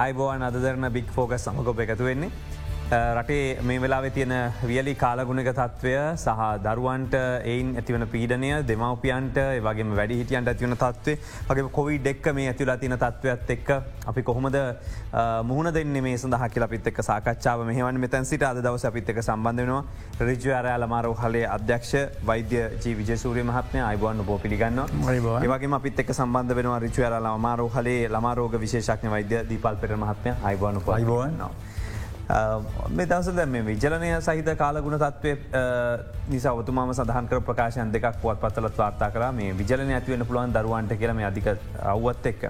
අයිබෝවන් අදරන බික් ෆෝකස් සමකොප එකතු වෙන්නේ. රටේ මේ වෙලා තියෙන වියලි කාලගුණක තත්ත්වය සහ දරුවන්ට එයින් ඇතිවන පීඩනය දෙමවපියන්ට වගේ වැඩි හිටියන්ට ඇතිවන තත්වේ වගේ කොවි ඩෙක්ක මේ ඇතිවලා තින තත්ත්වත් එක්ක අපි කොහොමද මුහුණ දෙන්න මේ සඳහ කියල පිත්තක සාකච්ඡාව මෙහවන් මෙතැන් සිට අද දවස අපිත්තක සම්බන්ධ වෙනවා. රජ අරයාල මාරෝ හලේ අධ්‍යක්ෂ වෛද්‍ය ජී විජසූරිය මහත්මය අයිබවන්න බෝ පිළිගන්න ඒවගේ අපිත් එක් සම්බන්ධ වෙනවා රිචුවර ලමාරෝ හලේ ලමාරෝග විශේෂක්න වෛද්‍ය දීපල් පෙර මහත්මය අයිබවන්න පයිබවන්නවා. මේ දවස දැ මේ විජලනය සහිත කාලගුණ තත්වය නිසා ඔතුමාම සඳහන් කර ප්‍රකාශයන් දෙකක් පුවත් පත්තලත් වාර්තා කර මේ විජලන ඇතිවෙන පුළුවන් දරුවන්ට කියලම අධික අවුවත් එක්ක.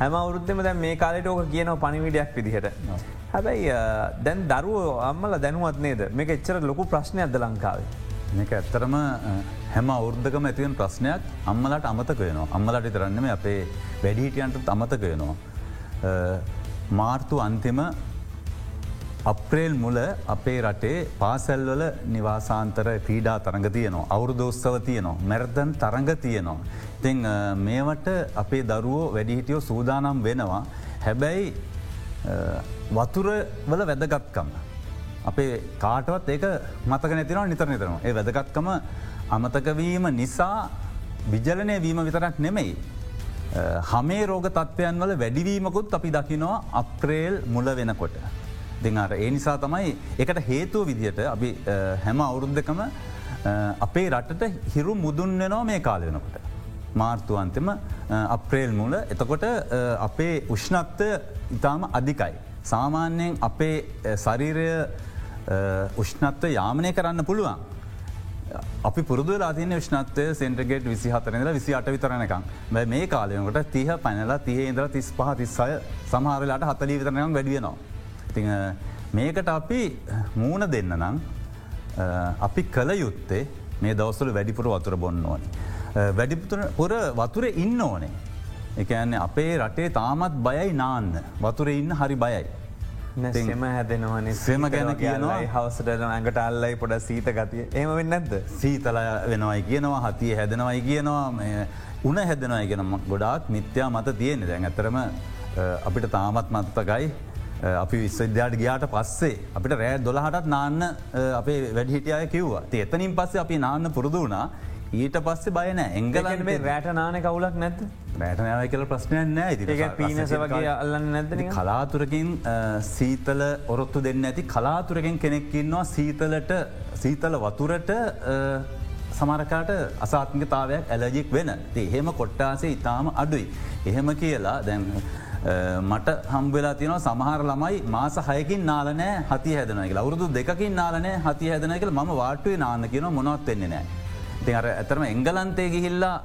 හැම අවුරුද්ධම දැ මේ කාලට ඕක කියන පනිවිඩයක් පිදිහට. හැබැයි දැන් දරුව අම්මල දැනුවත් නේද මේක එච්චර ලොකු ප්‍රශ්නය අද ලංකාවේ. මේක ඇත්තරම හැම අවුද්ධකම ඇතිවෙන ප්‍රශ්නයක් අම්මලට අමතක වෙනවා අම්මලට තරන්නම අපේ වැඩිහිටියන්ට අමතක වෙනවා. මාර්තු අන්තිම අප්‍රේල් මුල අපේ රටේ පාසැල්වල නිවාසාන්තර ක්‍රීඩා තරඟ තියනවා. අවුරුදෝස්සව තියනවා. මැරදන් තරඟ තියනවා. ඉතිං මේවට අපේ දරුවෝ වැඩිහිටියෝ සූදානම් වෙනවා. හැබැයි වතුර වල වැදගත්කම. අපේ කාටවත් ඒක මතක නැතිනවා නිතර නිතරනවා. ඒ වැදගත්කම අමතකවීම නිසා විජලනය වීම විතරක් නෙමෙයි. හමේ රෝග තත්ත්වයන් වල වැඩිවීමකුත් අපි දකිනවා අප්‍රේල් මුල වෙනකොට. දෙහර ඒ නිසා තමයි එකට හේතුව විදිහට අපි හැම අවුරුද්ධකම අපේ රටට හිරු මුදුන් වෙනවා මේ කාල වෙනකොට. මාර්තුවන්තම අප්‍රේල් මුල එතකොට අපේ උෂ්ණත්වය ඉතාම අධිකයි. සාමාන්‍යයෙන් අපේ ශරීරය උෂ්ණත්ව යාමනය කරන්න පුළුවන්. අපි පුරදු ලාතින විශ්නත්වය සෙන්ට්‍රගේට විසි හතරනල විසි අට විතරනකම් බැ මේ කාලයකට තිහ පැනලා තිය ඉදර තිස් පහ තිස්සය සමහරලාට හතලී විතරනයක් වැඩියනවා. ඉති මේකට අපි මූුණ දෙන්න නම් අපි කළ යුත්තේ මේ දවසල වැඩිපුර වතුර බොන්න ඕනි. වැඩිපුර වතුර ඉන්න ඕනේ. එකන්නේ අපේ රටේ තාමත් බයයි නාන්න වතුර ඉන්න හරි බයයි. සෙම හැදෙනවන සෙම ගැන කියනවා හවසට ඇඟට අල්ලයි පොඩ සීත ගතිය ඒම වෙන්න නැද. සීතල වෙනවයි කියනවා හතිය හැදෙනවයි කියනවා උන හැදනයි ගෙනම ගොඩාක් මිත්‍යා මත තියෙන දැන් ඇතරම අපිට තාමත් මත්තකයි අපි විශ්වවිද්‍යාට ගයාට පස්සේ අපිට රෑ දොළහටත් නාන්න අපේ වැඩිහිටියය කිව්වා. එතනින් පස්සේ අපි නාන්න පුරුදු වුණා. ඊට පස්සේ බයන එංගලන් මේ රෑට නාන කවුලක් නැත රෑටනාව කියල ප්‍රශ්නය නෑ. ති පීනස වගේ අල්ලන්න නැද කලාතුරකින් සීතල ඔරොත්තු දෙන්න ඇති කලාතුරකින් කෙනෙක්කින්නවා සීතලට සීතල වතුරට සමරකාට අසාත්මිකතාවයක් ඇලජෙක් වෙන. එහෙම කොට්ටාසේ ඉතාම අඩුයි. එහෙම කියලා දැන් මට හම්බවෙලා තියන සමහර ළමයි මාස හයකින් නාලනෑ හති හැදනක අවුරුදු දෙකින් නාලනෑ හති හැදනකල ම වාටුවේ නාන්න කියන මොනොත් වෙන්නේ නෑ. ඉති අර ඇතරම එංගලන්තේ ගිහිල්ලා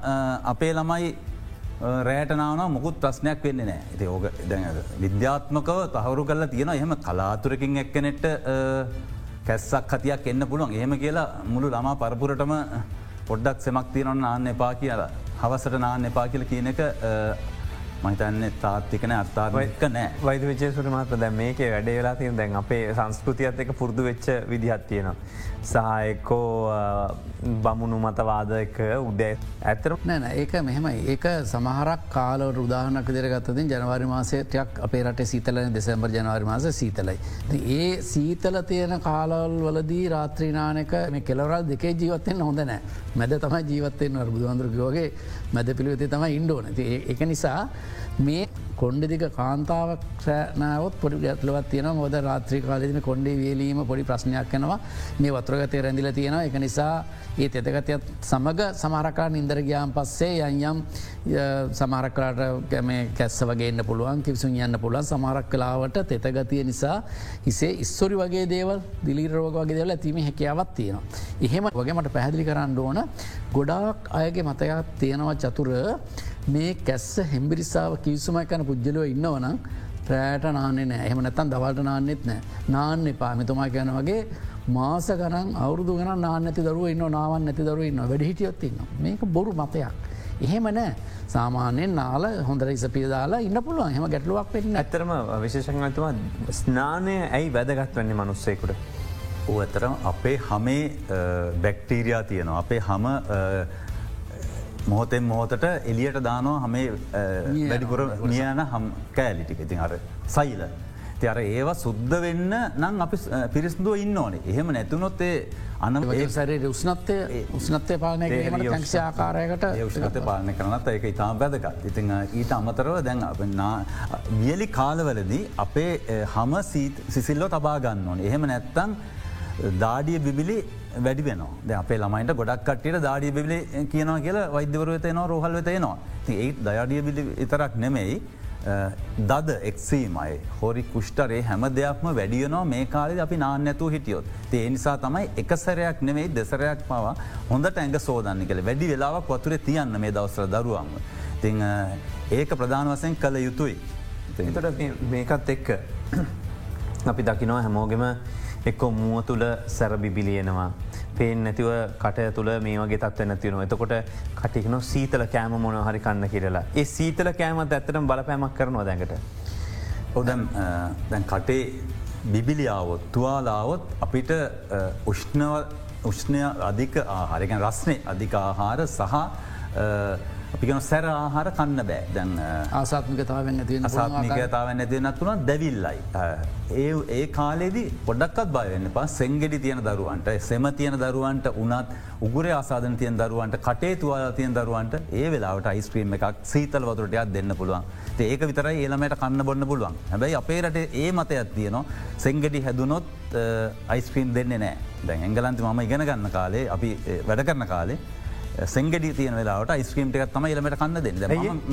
අපේ ළමයි රෑටනාවන මුකුත් ප්‍රශ්නයක් වෙන්නේ නෑ. ඇති ඕක විද්‍යාත්මකව තහවරු කරලා තියෙන එහෙම කලාතුරකින් එක්කනෙට කැස්සක් හතියක් එන්න පුළුවන්. එහෙම කියලා මුළු ළමා පරපුරටම පොඩ්ඩක් සෙමක් තියනොන්න නාන්න එපා කියලා හවසට නාන්න එපා කියල කියන එක මහිතන්න තාත්තිකන අත්තාවක නෑ වෛද විචේසුට මත දැ මේක වැඩේ වෙලා තියන් දැන් අපේ සංස්කෘතියත් එක පුරදු වෙච්ච විදිහත් තියෙනවා. සහයකෝ බමුණු මතවාදක උඩේ ඇතර නෑන ඒක මෙහෙමයි ඒක සමහරක් කාල රුදාහනක දෙරගත්තතින් ජනවාරි මාසයටයක් අපේ රට සීතලන දෙසැම්බර් ජනවාරි මාස සීතලයි. ඒ සීතල තියෙන කාලවල් වලදී රාත්‍රීනානක මේ කෙලවරල් දෙකේ ජීවත්තෙන් හොඳ නෑ මැද තමයි ජීවත්තයෙන් බුදුන්දුරගෝගේ මැද පිළිවෙති තමයි ඉන්ඩෝන එක නිසා මේ කොන්්ඩදික කාන්තාවක් සෑනාවත් පොඩි ගැත්ලවත් තියෙන මොද රාත්‍රී කාලෙදින කොන්්ඩේ වේලීම පොඩි ප්‍රශ්නයක් කනවා මේ වතුරගතය රැඳිල තියෙන එක නිසා ඒ තෙතගතයත් සමඟ සමහරකා නින්දර ගයාම් පස්සේ යන්යම් සමහරකලාට ගැම කැස්ස වගේන්න පුළුවන් කිවිසුන් යන්න පුළුවන්. සමහරක් කලාවට තෙතගතිය නිසා හිසේ ඉස්සොරි වගේ දේවල් දිලිරෝග වගේ දෙවල ඇතිීම හැකියාවත් තියෙනවා. එහෙම වගේ මට පැහැදිලි කරන්න ඕන. ගොඩාක් අයගේ මතයක් තියෙනවා චතුර මේ කැස්ස හෙම්බිරිසාාව කිවසුම කන පුද්ජලව ඉන්නවනම් ප්‍රෑට නාන්නේ නෑ. එහම නැතන් දවල්ට නාන්නෙත් නෑ. නාන්න එපා. මෙතුමා කියන වගේ මාස ගන අවුදු ගන නානැති දරුව ඉන්න නාවන් නැති දරුව ඉන්න වැඩිහිටියොත් ඉන්න මේක බොරු මතයක්. එහෙම නෑ. සාමානයෙන් නාල හොඳර ඉසපිදාලා ඉන්න පුළුවන්. හෙම ගැටලුවක් පෙන් ඇතරම විශේෂඥතුම ස්නානය ඇයි වැදගත් වන්නේ මනුස්සේකුට. ඕ ඇතරම් අපේ හමේ බැක්ටීරයා තියෙනවා. අපේ හම මොහොතෙන් මොහොතට එලියට දානවා හමේ වැඩිපුර මියන හම් කෑලිටික ඉතින් අර සයිල. තියර ඒවා සුද්ධ වෙන්න නං අපි පිරිස්දුව ඉන්න ඕනේ එහෙම නැතුනොත්තේ අන සරේ උස්නත්තය උස්නත්තය පාලනය ක්ෂ ආකාරයකට උෂ්නත පාලන කරනත් ඒක ඉතාම බැදකත්. ඉතිං ඊට අමතරව දැන් වියලි කාලවලදී අපේ හම සිසිල්ලෝ තබා ගන්න ඕන. එහෙම නැත්තං දාඩිය බිබිලි වැඩි වෙන ද අපේ ළමයිට ගොඩක් කටට දාඩිය බිලි කියනවා කියලා වෛද්‍යවරත නවා රෝහල් වෙතයනවා. ඒ දයාඩිය බිලි ඉතරක් නෙමෙයි දද එක්සීමයි හොරි කුෂ්ටරේ හැම දෙයක්ම වැඩියනවා මේ කාලෙ අපි නාන්නැතු හිටියොත් ඒ නිසා තමයි එකසරයක් නෙවෙයි දෙසරයක් පවා හොඳට ඇඟ සෝදන්න කළ වැඩි වෙලාවක් වතුර තියන්න මේ දවසර දරුවන්ම. ති ඒක ප්‍රධාන වසයෙන් කළ යුතුයි. එතට මේකත් එක්ක අපි දකිනවා හැමෝගෙම එක්කො මුව තුළ සැරබිබිලියනවා. පේෙන් නැතිව කට තුළ මේ වගේ තත්ව නැතිවන එතකොට කටිකන සීතල කෑම මොන හරි කන්න කියරලා ඒ සීතල කෑමත් ඇත්තටම බලපෑමක් කරනවා දැඟට. ඔදැම් දැන් කටේ බිබිලියාවොත් තුවාලාවොත් අපිට උෂ්ණව උෂ්ණය අධික ආහාරකැන් රස්නේ අධික ආහාර සහ අපිගෙන සැර ආහාර කන්න බෑ. දැන් ආසාත්මිකතාවෙන් ඇති අසාත්මිකතාවෙන් ඇතිනත් වුණ දැවිල්ලයි. ඒ ඒ කාලෙදි පොඩක්ත් බයවෙන්න පා සෙංගෙඩි තියෙන දරුවන්ට සෙම තියෙන දරුවන්ට උනත් උගුර ආසාධන තියන් දරුවන්ට කටේ තුවාල තියන් දරුවන්ට ඒ වෙලාවට යිස්ක්‍රීම් එකක් සීතල් වතුරටයක් දෙන්න පුළුවන්. ඒක විතරයි ඒළමට කන්න බොන්න පුළුවන්. හැබැයි අපේ රට ඒ මතයක් තියනවා. සෙංගෙඩි හැදුනොත් අයිස්ක්‍රීම් දෙන්නේ නෑ. දැන් එංගලන්ති මම ඉගෙන ගන්න කාලේ අපි වැඩ කරන කාලේ සෙන්ගෙඩ තියන වෙලාට ස්ක්‍රීම්ට තම ලමට කන්න දෙන්න.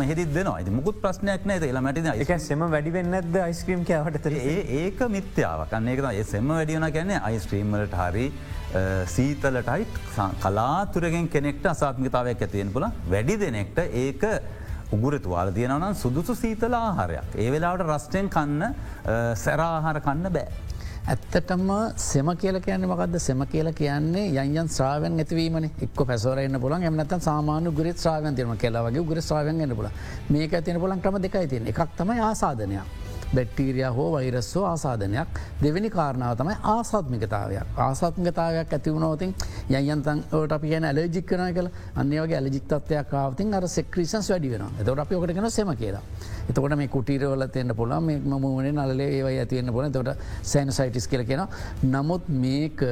හෙදි දෙනවා. ඇති මුකුත් ප්‍රශ්නයක් නෑ ලමට එක සෙම වැඩිවෙන්නද යිස්ක්‍රීම් කවට ඒක මිත්‍යාව කන්නේක ඒ සෙම වැඩියන ගැන්නේ අයිස්ක්‍රීම්මලට හරි සීතලටයි කලාතුරගෙන් කෙනෙක්ට අසාත්මිතාවයක් ඇතියෙන් පුල වැඩි දෙනෙක්ට ඒක උගුරතුවාල තියෙනවනම් සුදුසු සීතල ආහාරයක්. ඒ වෙලාවට රස්ටෙන් කන්න සැරාහාර කන්න බෑ. ඇත්තටම සෙම කියල කියන්න මකද සෙම කියල කියන්නේ යන්යන් ශ්‍රාවන් ඇතිවීම එක් පැසරන්න පුලන් එමනත සාමාන ගුර ශ්‍රාවන් තියම කෙලාවගේ ගුර ශ්‍රාවන් පුල මේක තියන පුලන් ක්‍රම දෙකයි තියෙන එකක් තමයි ආසාධනයක්. බැක්ටීරිය හෝ වෛරස්සෝ ආසාධනයක් දෙවැනි කාරණාව තමයි ආසාත්මිකතාවයක්. ආසාත්මිකතාවයක් ඇතිවුණෝතින් යන්තන්ට අපි කියන ඇලජික් කන කල අන්නේවගේ ඇලජික්තත්වයක් ආවතින් අර සෙක්‍රීසන්ස් වැඩි වෙන එතවට අපි ඔකට කන සෙම කියලා. එතකොට මේ කුටීරවල තියන්න පුළ මේ මූුණේ නලේ ඒවයි ඇතිවන්න පුල තොට සෑන සයිටිස් කියල කියෙන නමුත් මේක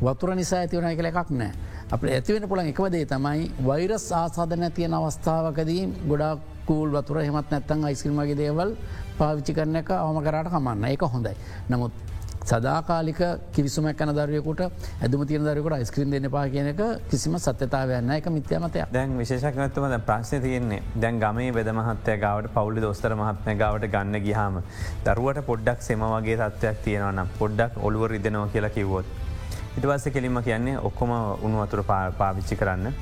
වතුර නිසා ඇතිවන කළ එකක් නෑ. අප ඇතිවෙන පුළන් එකවදේ තමයි වෛරස් ආසාධන තියෙන අවස්ථාවකදී ගොඩක් කූල් වතුර හෙමත් නැත්තන් අයිස්ක්‍රමගේ දේවල් පාවිච්චි කරන එක අවම කරට කමන්න එක හොඳයි. නමුත් සදාකාලික කිවිසුමක් කන දරයකුට ඇදම තිය දරකට යිස්ක්‍රීන් දෙන්න පා කියනක කිසිම සත්‍යතාවයන්න එක මිත්‍යමතය දැන් විශේෂකනත්වම ද ප්‍රශ්න තියෙන්නේ දැන් ගමේ වෙද මහත්තය ගවට පවුලි දොස්තර මහත්මය ගවට ගන්න ගිහාම දරුවට පොඩ්ඩක් සෙම වගේ තත්වයක් තියෙනවනම් පොඩ්ඩක් ඔළුව රිදනවා කියලා කිව්වොත්. ඉටවස්ස කෙලින්ම කියන්නේ ඔක්කොම උනුවතුර පාවිච්චි කරන්න.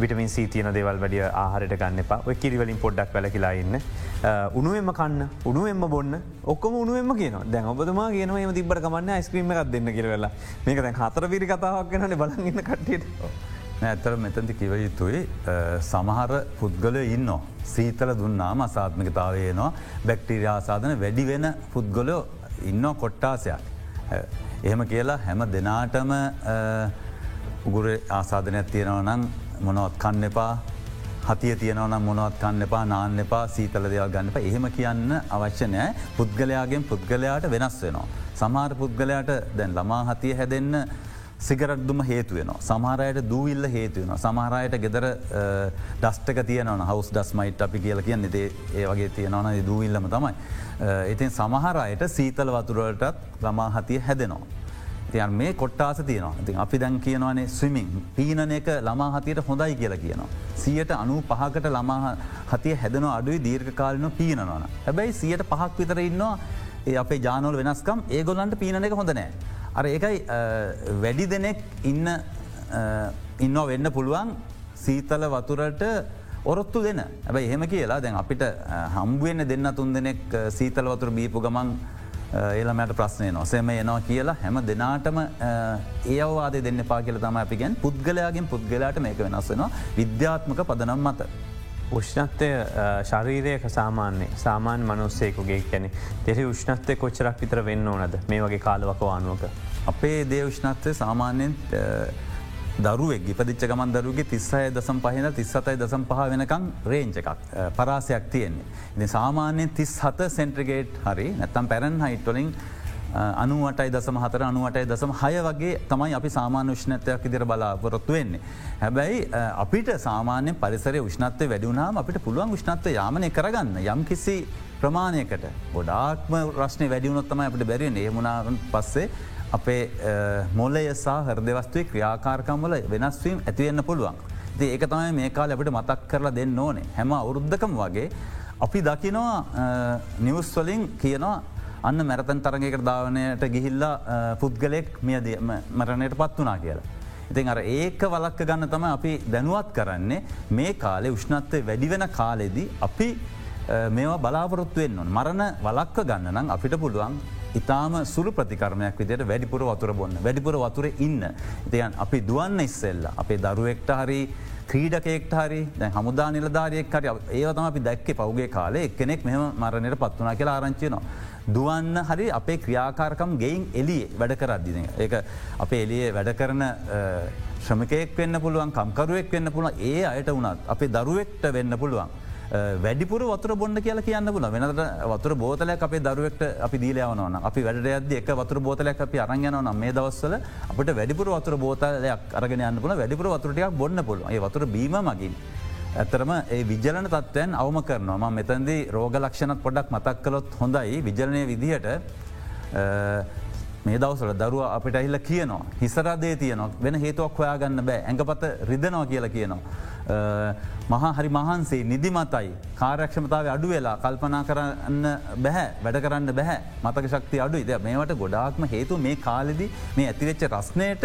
විටමින් සීතියන දේවල් වැඩිය ආහරට ගන්න එපා ඔය කිරිවලින් පොඩ්ඩක් වැල කියලා ඉන්න. උනුවෙන්ම කන්න උනුවෙන්ම බොන්න ඔක්කොම උනුවෙන්ම කියන දැන් ඔබතුමා කියන ම තිබට කමන්න යිස්ක්‍රීම එකක් දෙන්න කිරවෙලා මේක දැන් හතර පිරි කතාවක් ගැන බලගන්න කට්ටියට. ඇත්තර මෙතැති කිව යුතුයි සමහර පුද්ගල ඉන්න. සීතල දුන්නාම අසාත්මිකතාවයනවා බැක්ටීරයාසාධන වැඩි වෙන පුද්ගොලෝ ඉන්න කොට්ටාසයක්. එහෙම කියලා හැම දෙනාටම උගුර ආසාධනයක් තියෙනව නම් මොනොත් කන්න එපා හතිය තියනවනම් මොනවත් කන්න එපා නාන්න එපා සීතල දෙවල් ගන්නප එහෙම කියන්න අවශ්‍ය නෑ පුද්ගලයාගෙන් පුද්ගලයාට වෙනස් වෙනවා. සමාර පුද්ගලයාට දැන් ළමා හතිය හැදෙන්න සිගරත්දුම හේතුවෙන. සමහරයට දූවිල්ල හේතුවෙන. සමහරයට ගෙදර ඩස්ටක තියනවන හවස් ඩස් මයිට් අපි කියල කියන්න දේ ඒ වගේ තියෙනවන දූවිල්ලම තමයි. ඉතින් සමහරයට සීතල වතුරටත් ළමා හතිය හැදෙනවා. තියන් මේ කොට්ටාස තියනවා ති අපි දැන් කියනවනේ ස්විමින් පීනන එක ළමා හතියට හොඳයි කියලා කියනවා. සියට අනු පහකට ළමා හතිය හැදන අඩුයි දීර්ඝ කාලන පීනවන. හැබැයි සියට පහක් විතර ඉන්නවා ඒ අපේ ජානෝල් වෙනස්කම් ඒගොල්ලන්ට පීනන එක හොඳ නෑ. අර ඒකයි වැඩි දෙනෙක් ඉන්න ඉන්න වෙන්න පුළුවන් සීතල වතුරට ඔරොත්තු දෙන ඇබයි එහෙම කියලා දැන් අපිට හම්බුවෙන්න දෙන්න තුන් දෙනෙක් සීතල වතුර බීපු ගමන් ඒළමට ප්‍රශ්නය නොසෙම එනවා. කියලා හැම දෙනාටම ඒවාද දෙන්න පා කියල තම අපිගෙන් පුද්ගලයාගෙන් පුද්ගලයාට මේක වෙනස් වෙනවා. විද්‍යාත්මක පදනම් මත. උෂ්ණත්වය ශරීරයක සාමාන්‍යේ සාමාන්‍ය මනුස්සයකුගේ කැනෙ තෙරි උෂ්ණත්වය කොච්චරක් විතර වෙන්න ඕනද? මේ වගේ කාලවක වානුවක. අපේ දේ උෂ්ණත්වය සාමාන්‍යෙන් දරුවෙක් ඉපදිච්ච ගමන් දරුවගේ තිස්සය දසම් පහන තිස්සතයි දසම් පහ වෙනකං රේංච එකක් පරාසයක් තියෙන්නේ. ඉති සාමාන්‍යයෙන් තිස් හත සෙන්ට්‍රගේට් හරි නැත්තම් පැරන් හයිට්වලින් අනුවටයි දසම හතර අනුවටයි දසම හය වගේ තමයි අපි සාමාන්‍ය විශ්නත්වයක් ඉදිර බලාපොරොත්තු වෙන්නේ. හැබැයි අපිට සාමාන්‍ය පරිසරය උෂ්නත්වය වැඩිුනාම අපිට පුළුවන් උෂ්නත්ව යාමනය කරගන්න යම් කිසි ප්‍රමාණයකට ගොඩාක්ම රශ්නය වැඩියුණොත්තම අපට බැරිෙන ඒමුණන් පස්සේ අපේ මොල්ලය සහ හරදවස්තුවේ ක්‍රියාකාරකම්වල වෙනස්වීම් ඇතිවෙන්න පුළුවන්. ඒක තමයි මේ කාල අපට මතක් කරලා දෙන්න ඕනේ හැම අවුරුද්ධකම වගේ අපි දකිනවා නිවස්වලින් කියනවා අන්න මැරතන් තරගකට ධාවනයට ගිහිල්ලා පුද්ගලෙක් මියද මරණයට පත් වනා කියලා. ඉතින් අර ඒක වලක්ක ගන්න තම අපි දැනුවත් කරන්නේ මේ කාලේ උෂ්ණත්වය වැඩිවෙන කාලෙදී අපි මේවා බලාපොරොත්තුවෙන් ඔන් මරණ වලක්ව ගන්න නම් අපිට පුළුවන් ඉතාම සුළු ප්‍රතිකරමයක් විදියට වැඩිපුර වතුර බොන්න වැඩිපුර වතුර ඉන්න. ඉතියන් අපි දුවන්න ඉස්සෙල්ල අපේ දරුවෙක්ට හරි ක්‍රීඩකෙක්ට හරි දැ හමුදා නිලධාරයෙක් හරි ඒවතම අපි දැක්ක පවගේ කාලේ එක්කෙනෙක් මෙම මරණයට පත්වනා කියලා ආරංචියනවා. දුවන්න හරි අපේ ක්‍රියාකාරකම් ගෙයින් එලිය වැඩ කරද්දින. ඒ අපේ එලිය වැඩ කරන ශ්‍රමකයෙක් වෙන්න පුළුවන් කම්කරුවෙක් වෙන්න පුළුවන් ඒ අයට වුණත් අපේ දරුවෙක්ට වෙන්න පුළුවන්. වැඩිපුර වතුර බොන්න කියලා කියන්න පුල වෙනට වතුර බෝතලයක් අපේ දරුවෙක්ට අපි දීලයවනවන අපි වැඩ ඇද එක වතුර බෝතලයක් අපි අරංගනවන මේ දවස්සල අපට වැඩිපුර වතුර බෝතලයක් අරගෙන යන්න පුල වැඩිපුර වතුරටයක් බොන්න පුල ඒ වතුර බීම මගින්. ඇතරම ඒ විජලන තත්වයන් අවම කරනවා. මෙතැන්දී රෝග ලක්ෂණත් පොඩක් මතක් කළොත් හොඳයි. විජලනය විදිහට මේ දවසල දරුව අපිට ඇහිල්ල කියනවා. හිසරදේ තියනවා. වෙන හේතුවක් හොයාගන්න බෑ. ඇඟපත රිදනවා කියලා කියනවා. මහා හරි මහන්සේ නිදිමතයි. කාරක්ෂමතාව අඩු වෙලා කල්පනා කරන්න බැහැ වැඩ කරන්න බැහැ. මතක ශක්ති අඩු ඉද මේවට ගොඩාක්ම හේතු මේ කාලෙදි මේ ඇතිවෙච්ච රස්නයට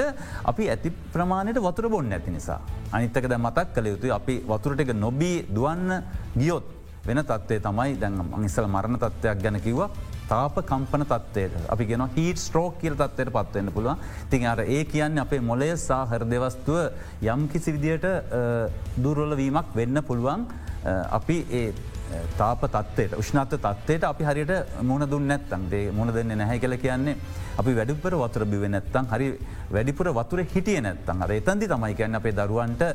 අපි ඇති ප්‍රමාණයට වතුර බොන්න ඇති නිසා. අනිත්තක ද මතක් කළ යුතු අපි වතුරට එක නොබී දුවන්න ගියොත් වෙන තත්වේ තමයි දැන් මංස්සල මරණ තත්වයක් ගැන කිව්වා. තාප කම්පන තත්වයට අපි ගෙන හිට ස්ට්‍රෝක් කියල තත්වයට පත්වන්න පුළුවන්. තින් අර ඒ කියන්න අපේ මොලය සාහර දෙවස්තුව යම් කිසි විදියට දුර්වල වීමක් වෙන්න පුළුවන්. අපි ඒ තාප තත්වයට උෂ්නත්ත තත්වයට අපි හරියට මුණ දුන්න නැත්තන්දේ මුණ දෙන්න නැහැ කල කියන්නේ අපි වැඩිපුර වතුර බිව නැත්තන් හරි වැඩිපුර වතුර හිටිය නැත්තන් හර එතන්දි තමයි කියන්න අපේ දරුවන්ට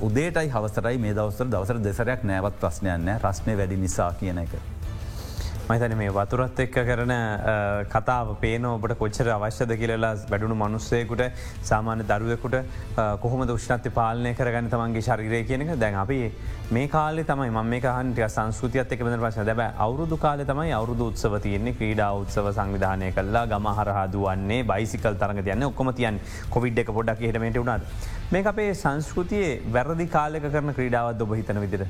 උදේටයි හවසරයි මේ දවසර දවසර දෙසරයක් නෑවත් ප්‍රශ්නයන්න රශ්නය වැඩි නිසා කියන එක. මහිතන මේ වතුරත් එක්ක කරන කතාව පේන ඔබට කොච්චර අවශ්‍යද කියලලා වැඩුණු මනුස්සයකුට සාමාන්‍ය දරුවකුට කොහොම දුෂ්නත්ති පාලනය කරගන්න තමන්ගේ ශරිරය කියනක දැන් අපි මේ කාල තමයි ම මේ හන්ටිය සංස්කෘතියත් එක බඳ පශ දැබ අවුරුදු කාල තමයි අවුරුදු උත්සව තියන්නේ. ක්‍රීඩා උත්සව සංවිධානය කල්ලා ගම හරහදුවන්නේ බයිසිකල් තරග තියන්න. ඔක්කොම තියන් කොවිඩ් එක පොඩක් හටමට වුණාද? මේ අපේ සංස්කෘතියේ වැරදි කාලක කරන ක්‍රීඩාවත් ඔබ හිතන විදිර.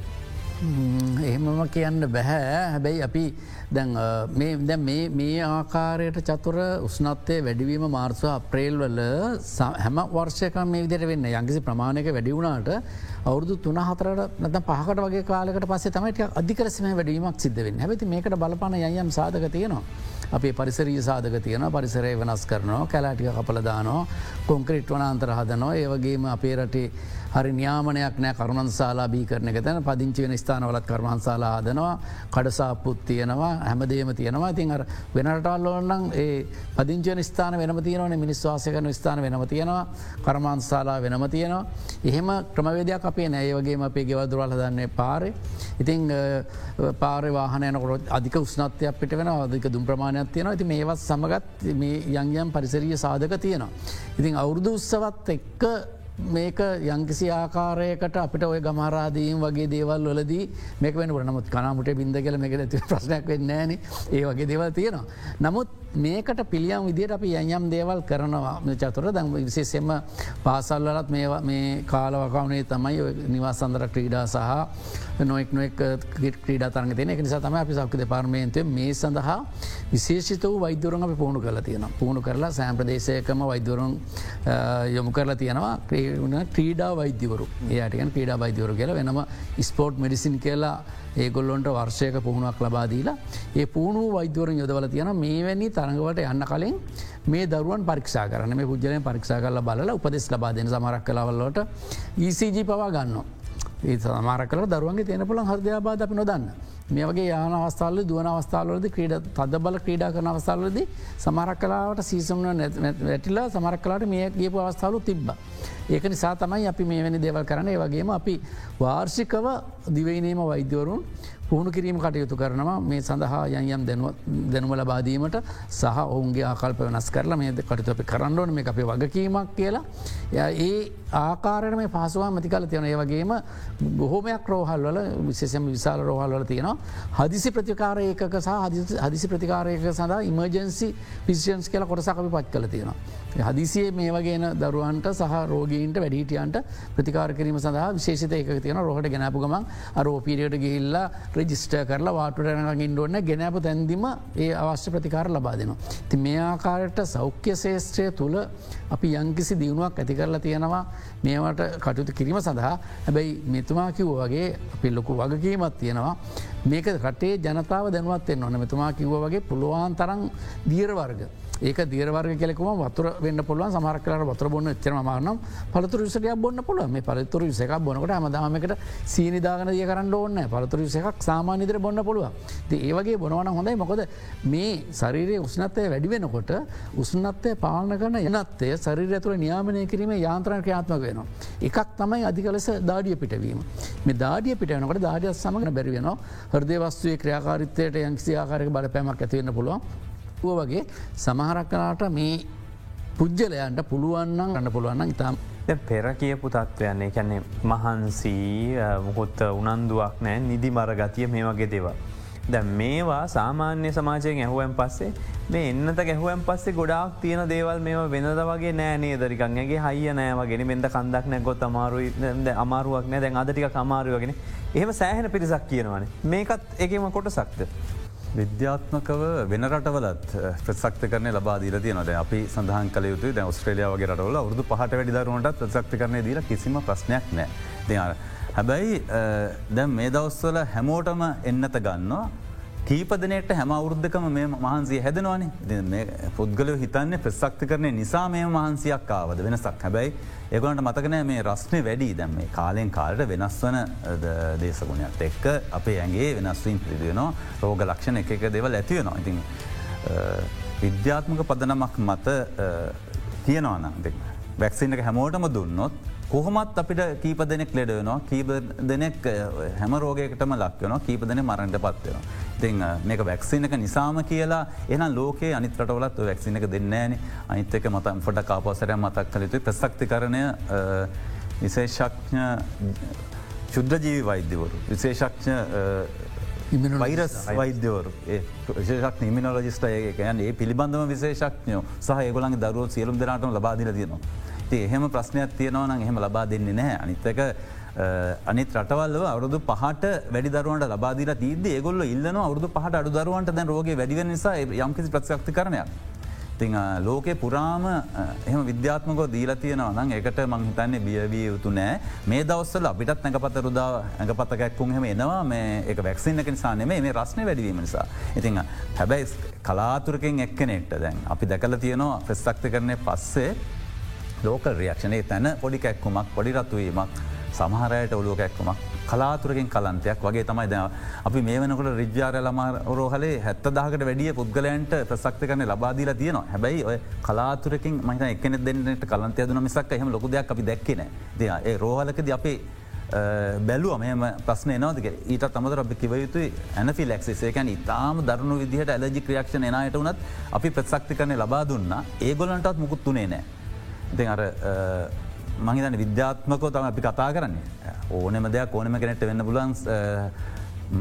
එහෙමම කියන්න බැහැ හැබැයි අපි දැ මේ ආකාරයට චතුර උස්නත්තේ වැඩිවීම මාර්සව අප්‍රේල්වල හැම වර්ෂයක මේ විදිර වෙන්න. යංකිසි ප්‍රමාණයක වැඩිවුණාට අවුරදු තුන හතරට නැත පහකට වගේ කාලකට පස්සේ තමයිට අධිකරසම වැඩීමක් සිද්ධවෙන්න හැති මේකට බලපන යම් සාධක තියෙනවා. අපේ පරිසරී සාධක තියෙන පරිසරය වෙනස් කරනවා කැලාටික කපලදානෝ කොංක්‍රිට් වන අන්තර හදනවා. ඒවගේම අපේ රටේ හරි න්‍යාමනයක් නෑ. කරුණන්සාලා බී කරන එක තැන පදිංචි වෙන ස්ථානවලත් කර්මන්සාලා හදනවා කඩසාපපුත් තියෙනවා. හැමදේම තියෙනවා. ඉතින් අර වෙනටල්ලෝන්නම් ඒ පදිංචන ස්ථාන වෙනම තියනවන මිනිස්වාසයකන ස්ථාන වෙනම තියෙනවා. කර්මාන්සාලා වෙනම තියෙනවා. එහෙම ක්‍රමවේදයක් අපේ නෑ. වගේ අපේ ගෙවදුරල් හදන්නේ පාරය ඉතිං පාරය වාහනයනකොට අධික උස්නත්වයක් පිට වෙන අධික දුම් ප්‍රමාණයක් තියෙනවා. ඇති මේවත් සමගත් මේ යංයම් පරිසරිය සාධක තියෙනවා. ඉතින් අවුරුදු උත්සවත් එක්ක මේක යංකිසි ආකාරයකට අපිට ඔය ගමරාදීම් වගේ දේවල් වලදී මේක වෙන නමුත් කනමුට බින්ද කල මේක ඇති ප්‍රශ්නයක් වෙන්න න ඒ වගේ දේවල් තියෙනවා. නමුත් මේකට පිළියම් විදිට අපි යම් දේවල් කරනවා. චතුර දැ විශේසෙම පාසල්ලත් මේ කාලවකවනේ තමයි නිවාසන්දර ක්‍රීඩා සහ නොෙක් නොෙක් ක්‍රීඩා තරග තියෙන. එක නිසා තම අපි සක්ක දෙපාර්මේන්තය මේ සඳහා විශේෂිත වූ වෛදරුන් අපි පුහුණු කරලා තියෙන පුහුණු කරලා සෑම්ප්‍රදේශයකම වෛදරුන් යොමු කරලා තියෙනවා. ක්‍රේ වුණ ක්‍රීඩා වෛද්‍යවරු ඒයටකන් ක්‍රීඩා වෛද්‍යවරු කියලා. වෙනම ස්පෝට් මෙඩිසින් කියලා ඒගොල්ලොන්ට වර්ෂයක පුහුණුවක් ලබාදීලා ඒ පුහුණු වෛද්‍යවරෙන් යොදවල තියෙන මේවැනි තරඟවට යන්න කලින් මේ දරුවන් පරික්ෂා කරන මේ පුද්ජලය පරික්ෂා කරල බල උපදෙස් ලබාදන සමරක් කලවල්ලට ECG පවා ගන්න. ඒ සමාර කල දරුවන්ගේ තියෙන පුළන් හදයාබාද අපි නොදන්න. මේ වගේ යාන අවස්ථාල දුවන අවස්ථාවලද ක්‍රීඩ තද බල ක්‍රීඩා කරන අවස්ථාවලද සමරක් කලාවට සීසම්න වැටිලා සමරක් කලාට මේ ගේපු අවස්ථාවලු තිබ්බ. ඒක නිසා තමයි අපි මේ වැනි දේවල් කරන වගේම අපි වාර්ෂිකව දිවයිනේම වෛද්‍යවරුන් පුහුණු කිරීම කටයුතු කරනවා. මේ සඳහා යම් දැනුම ලබාදීමට සහ ඔවුන්ගේ ආකල්ප වෙනස් කරලා මේ කටතු අපි කරන්නඩන මේ අපේ වගකීමක් කියලා. ඒ ආකාරයට මේ පහසුවා මතිකල තියෙන ඒ වගේම බොහෝමයක් රෝහල් වල විශේෂම විශාල රෝහල් වල තියෙනවා. හදිසි ප්‍රතිකාර ඒකක සහ හදිසි ප්‍රතිකාරයක සඳහා ඉමර්ජන්සි පිසිියන්ස් කියලා කොටසකපි පත් කල තියෙනවා. හදිසියේ මේ වගේන දරුවන්ට සහ රෝගීන්ට වැඩිටියන්ට ප්‍රතිකාර කිරීම සඳහා විශේෂත එක තියෙන රොහට ගැනපු ගමන් අරෝපීරියට ගිහිල්ලා රජිස්ට කරලා වාටරනගින් ඔන්න ගැනප තැන්දිම ඒ අවශ්‍ය ප්‍රතිකාර ලබා දෙනවා. ති මේ ආකාරයට සෞඛ්‍ය ශේෂත්‍රය තුළ අපි යංකිසි දියුණුවක් ඇති කරලා තියෙනවා. මේවට කටයුතු කිරීම සඳහා. හැබැයි මෙතුමා කිව් වගේ අපි ලොකු වගකීමත් තියෙනවා. මේක රටේ ජනතාව දැනුවත්වෙන් ඕන. මෙතුමා කිව්ව වගේ පුළුවන් තරම් දීරවර්ග. ඒක දීරවර්ග කෙලෙකුම වතුර වන්න පුළුව සමරකලට වතර බොන්න එච්චර මානම් පළතුර විසටයක් බොන්න පුළුව මේ පළතුර විසක බොනකට හමදාමකට සීනිදාගන දිය කරන්න ඕන්න පළතුර විසකක් සාමානිදර බොන්න පුළුව ඒවගේ බොනවන හොඳයි. මොකද මේ ශරීරයේ උස්නත්තය වැඩි වෙනකොට උස්නත්තය පාලන කරන එනත්තේ ශරීර තුළ නියාමනය කිරීම යාන්ත්‍රණ ක්‍රියාත්මක වෙනවා. එකක් තමයි අධිකලෙස දාඩිය පිටවීම. මේ දාඩිය පිටනකට දාඩිය සමගන බැරිවෙනවා හරදේ වස්තුවේ ක්‍රියාකාරිත්තයට යංකිසි ආකාරක බලපෑමක් ඇතිවෙන්න පුළුවන්. වගේ සමහරක් කලාට මේ පුද්ගලයන්ට පුළුවන්නම් ගන්න පුළුවන්න ඉතාම් පෙර කියපු තත්ත්වයන්නේ කැන්නේ මහන්සී මුහොත් උනන්දුවක් නෑ නිදි මර ගතිය මේ වගේ දේව. දැ මේවා සාමාන්‍ය සමාජයෙන් ඇහුවම් පස්සේ මේ එන්නත ගැහුවම් පස්සේ ගොඩාක් තියෙන දේවල් මේ වෙනද වගේ නෑනේ දරිකන්ගේ හයිය නෑවගෙන මෙද කන්දක් නැගොත් අමාරුයි අමාරුවක් නෑ දැන් අදටික අමාරුවගෙන එහෙම සෑහෙන පිරිසක් කියනවනේ මේකත් එකම කොට සක්ද. විද්‍යාත්මකව වෙන රටවලත් ප්‍රසක්ත කරන ලබාදීර තියනද අපි සඳහන් කළ යුතු ද ස්ට්‍රලියාවගේ රටවල වරදු පහට වැඩිදරුවන්ට ප්‍රසක්ති කරන දීල කිසිම ප්‍රශ්නයක් නෑ දෙයාර. හැබැයි දැම් මේ දවස්වල හැමෝටම එන්නත ගන්නවා කීපදනයට හැම අවුද්ධකම මේ මහන්සේ හැදනවානේ. පුද්ගලය හිතන්නේ ප්‍රසක්ති කරනය නිසා මේ මහන්සියක් ආවද වෙනසක්. හැබැයි ඒගොලට මතකනෑ මේ රස්නය වැඩි. දැම් මේ කාලෙන් කාලට වෙනස් වන දේශගුණයක් එක්ක අපේ ඇගේ වෙනස්වීම් පිරිදියනවා රෝග ලක්ෂණ එක එක දෙවල් ඇතිවෙනවා ඉතින් විද්‍යාත්මක පදනමක් මත තියෙනවානම් දෙන්න. වැක්සින්නක හැමෝටම දුන්නොත් කොහොමත් අපිට කීප දෙනෙක් ලෙඩ වෙනවා කීප දෙනෙක් හැම රෝගයකටම ලක්වනවා කීප දෙන මරණට පත්වෙනවා. ඉතිං මේක වැක්සිනක නිසාම කියලා එන ලෝකේ අනිතරටවලත් වැක්සිනක දෙන්නෑන අනිත්තක මතන් ොට කාපසරය මතක් කළයුතු ප්‍රසක්ති කරණය විශේෂක්ඥ ශුද්‍රජීවි වෛද්‍යවරු. විශේෂක්ඥ වෛරස් වෛද්‍යවරු විශේෂක් නිමිනෝලජිස්ට ඒකයන් ඒ පිළිබඳම විශේෂක්ඥෝ සහ ඒගොලන් දරුව සියලුම් දෙනාටම ලබාදිල තියෙනවා. ති එහෙම ප්‍රශ්නයක් තියෙනවා නම් එහෙම ලබා දෙන්නේ නැහැ අනිත්තක අනිත් රටවල්ව අවුදු පහට වැඩි දරුවන්ට ලබාදිල තිීද ගොල්ල ඉල්ලන අවුදු පහට අඩු දරුවන්ට දැන් රෝග වැඩිව නිසා යම්කිසි ප්‍රසක්ති කරනයක්. ති ලෝකෙ පුරාම එහම විද්‍යාත්මක දීල තියෙනවා නම් එකට මංහිතන්නේ බියවිය යුතු නෑ. මේ දවස්සල අපිටත් නැඟපත රුදා ඇඟපතකැක්කුම් හෙම එනවා. මේ එක වැක්සින්න එක නිසා නෙමේ මේ රශ්නය වැඩවීම නිසා. ඉතිං හැබැයි කලාතුරකින් එක්කනෙක්ට දැන් අපි දැකල තියෙනවා ප්‍රස්තක්ති කරනය පස්සේ ලෝකල් රියක්ෂණය තැන පොඩි කැක්කුමක් පොඩි රත්තුවීමක් සමහරයට ඔලුව කැක්කුමක් කලාතුරකින් කලන්තයක්. වගේ තමයි ද අපි මේ වනකට රිජ්‍යාර ළමා රෝහලේ හැත්ත දාකට වැඩිය පුද්ගලයන්ට ප්‍රසක්ති කරන ලබාදීල තියනවා. හැබැයි ඔය කලාතුරකින් මහිත එකන දෙන්නට කලන්තය දුන මිසක් එහම ලොකුදයක් අපි දැක්කන දෙ ඒ රෝහලකද අපේ බැලුව මෙම ප්‍රශ්න නෝදක ඊට තමතර අපි කිවයුතුයි ඇනෆි ලක්සිසේකැන ඉතාම දරුණු විදිහට ඇලජි ක්‍රියක්ෂණ එනයට වනත් අපි ප්‍රසක්ති කරන ලබා දුන්න. ඒගොලන්ටත් මුකුත්තුනේ නෑ. ඉතින් අර මහිතන විද්‍යාත්මකෝ තම අපි කතා කරන්නේ. ඕනෙම දෙයක් ඕනම කෙනෙට වෙන්න පුලන්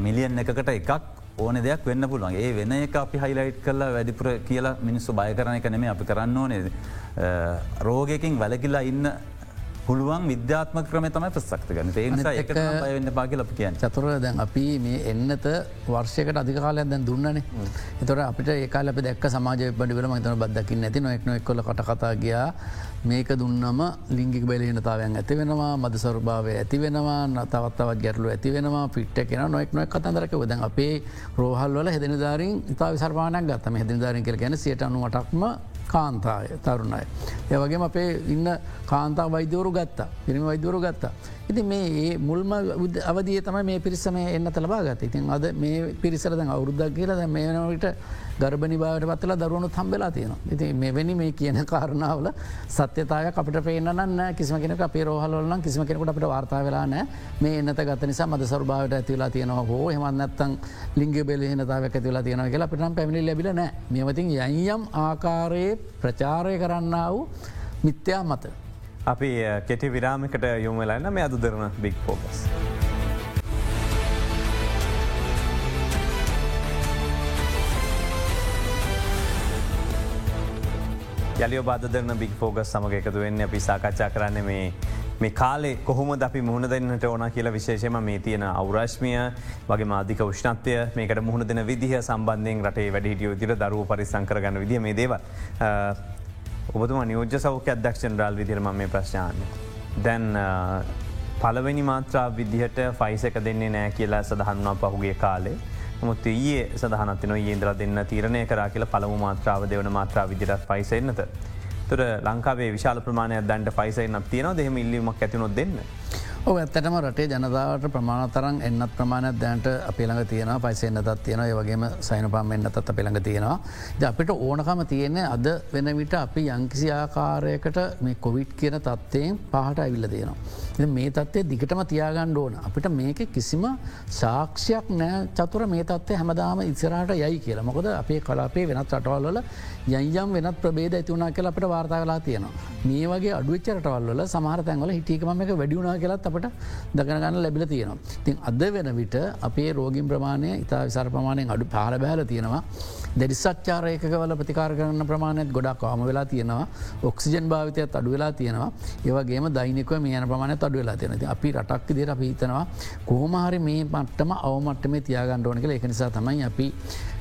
මිලියන් එකකට එකක් ඕන දෙයක් වෙන්න පුළුවන්. ඒ වෙන එක අපි හයිලයිට් කරලා වැඩිපුර කියලා මිනිස්සු බය කරන එක නෙමේ අපි කරන්න ඕනේ. රෝගයකින් වැලකිල්ලා ඉන්න පුළුවන් විද්‍යාත්ම ක්‍රම තමයි ප්‍රසක්ත ගන්න ඒ එන්න පාග ලප කිය චතුර දැන් අපි මේ එන්නත වර්ෂයකට අධිකාලයක් දැන් දුන්නන. එතොර අපිට ඒකාල අප දැක් සමාජ පඩිවල මතන බදකින්න ඇති නොෙක්න එක්කොල කටකතා ගියා මේක දුන්නම ලිංගික බැලහිනතාවයන් ඇති වෙනවා මද සරභාවය ඇති වෙනවා නතවත්තවත් ගැටලු ඇති වෙනවා පිට්ට කෙන නොෙක් නොක් කතන්දරක වද අපේ රෝහල්වල හෙදනිධාරින් ඉතා විසර්මානයක් ගත්තම හෙදිනිධාරින් කර ගැන සියට අනුවටක්ම කාන්තාය තරුණයි. ඒවගේම අපේ ඉන්න කාන්තා වෛද්‍යවරු ගත්තා පිරිමි වෛද්‍යවරු ගත්තා. ඉති මේ ඒ මුල්ම අවදිය තම මේ පිරිසම එන්න ලබා ගත ඉතින් අද මේ පිරිසරද අවුරුද්දක් කියලද මේ වනවිට ගර්භනි භාවට පත්වල දරුවනු හම්බෙලා තියෙනවා. ඉති මෙවැනි මේ කියන කාරණාවල සත්‍යතාය අපට පේනන්න කිසිම කෙනෙක අපේ රෝහලන්න කිසිම කෙනෙකුට අපට වාර්තා වෙලා නෑ මේ එන්නත ගත නිසා මද සරභාවට ඇතිවලා තියෙනවා හෝ හෙමන්නත්තන් ලිංග බෙලහිනතාවක් ඇතිවලා තියෙන කියලා පිටම් පැමිණි ලැබිල නෑ මෙමතින් යයියම් ආකාරයේ ප්‍රචාරය කරන්න වූ මිත්‍යා මත. අපි කෙටි විරාමිකට යොමලන්න මේ අද දෙරන බික් ෆෝකස්. යලිය බාධරන බික් ෆෝගස් සමග එකතු වෙන්න අපි සාකච්ඡා කරන්න මේ මේ කාලේ කොහොම අපි මුහුණ දෙන්නට ඕන කියලා විශේෂම මේ තියෙන අවරශ්මිය වගේ මාධික උෂ්නත්වය මේකට මුහුණ දෙන විදිහ සම්බන්ධයෙන් රටේ වැඩිටිය විදිර දරුව පරිසංකරගන්න විදිහ මේ දේව ඔබතුම නියෝජ්‍ය සෞඛ්‍ය අධ්‍යක්ෂන් රාල් විදිරම මේ ප්‍රශ්ාන්න. දැන් පලවෙනි මාත්‍රා විදිහට ෆයිස එක දෙන්නේ නෑ කියලා සඳහන්වා පහුගේ කාලේ. මුත් ඒ සඳහනත්න ඒන්ද්‍ර දෙන්න තීරණය කර කියල පළමු මාත්‍රාව දෙවන මාත්‍රා විදිරත් පයිසෙන්න්නත. තුර ලංකාවේ විශාල ප්‍රමාණය දැන්ට පයිසයින්න තියන දෙහෙම ඉල්ලීමක් ඇතිනොත් දෙන්න. ඔ ඇත්තටම රටේ ජනතාවට ප්‍රමාණතරන් එන්නත් ප්‍රමාණයක් දැන්ට අපිළඟ තියෙන පයිසෙන්න්නතත් තියෙන ඒවගේම සයිනපාම එන්නතත් අපිළඟ තියෙනවා. ද අපිට ඕනකම තියෙන්නේ අද වෙන විට අපි යංකිසි ආකාරයකට මේ කොවිට් කියන තත්වයෙන් පහට ඇවිල්ල තියෙනවා. මේ තත්වය දිගටම තියාගණ්ඩ ඕන අපිට මේක කිසිම සාක්ෂයක් නෑ චතුර මේ තත්වය හැමදාම ඉස්සරහට යයි කියලා මොකද අපේ කලාපේ වෙනත් රටවල්ල යම් වෙනත් ප්‍රබේද ඇතිවුණනා කියලා අපට වාර්තා කලා තියෙනවා. මේ වගේ අඩුවච්ච රටවල්ල සමහර තැන්වල හිටිකම එක වැඩියුණනා කියලත් අපට දගනගන්න ලැබිල තියෙනවා. තින් අද වෙන විට අපේ රෝගින් ප්‍රමාණය ඉතා විසර ප්‍රමාණයෙන් අඩු පාල බැහල තියෙනවා. දෙරිසච්චාරයකවල ප්‍රතිකාර කරන්න ප්‍රමාණයත් ගොඩක් කාම වෙලා තියෙනවා ඔක්සිජන් භාවිතයත් අඩු වෙලා තියෙනවා ඒවගේම දෛනිකව මේයන ප්‍රමාණය අඩු වෙලා තියෙන අපි රටක් දෙර පිහිතනවා කොහොමහරි මේ පට්ටම අවමට්ටම තියාගණ්ඩ ඕන කළ එක නිසා තමයි අපි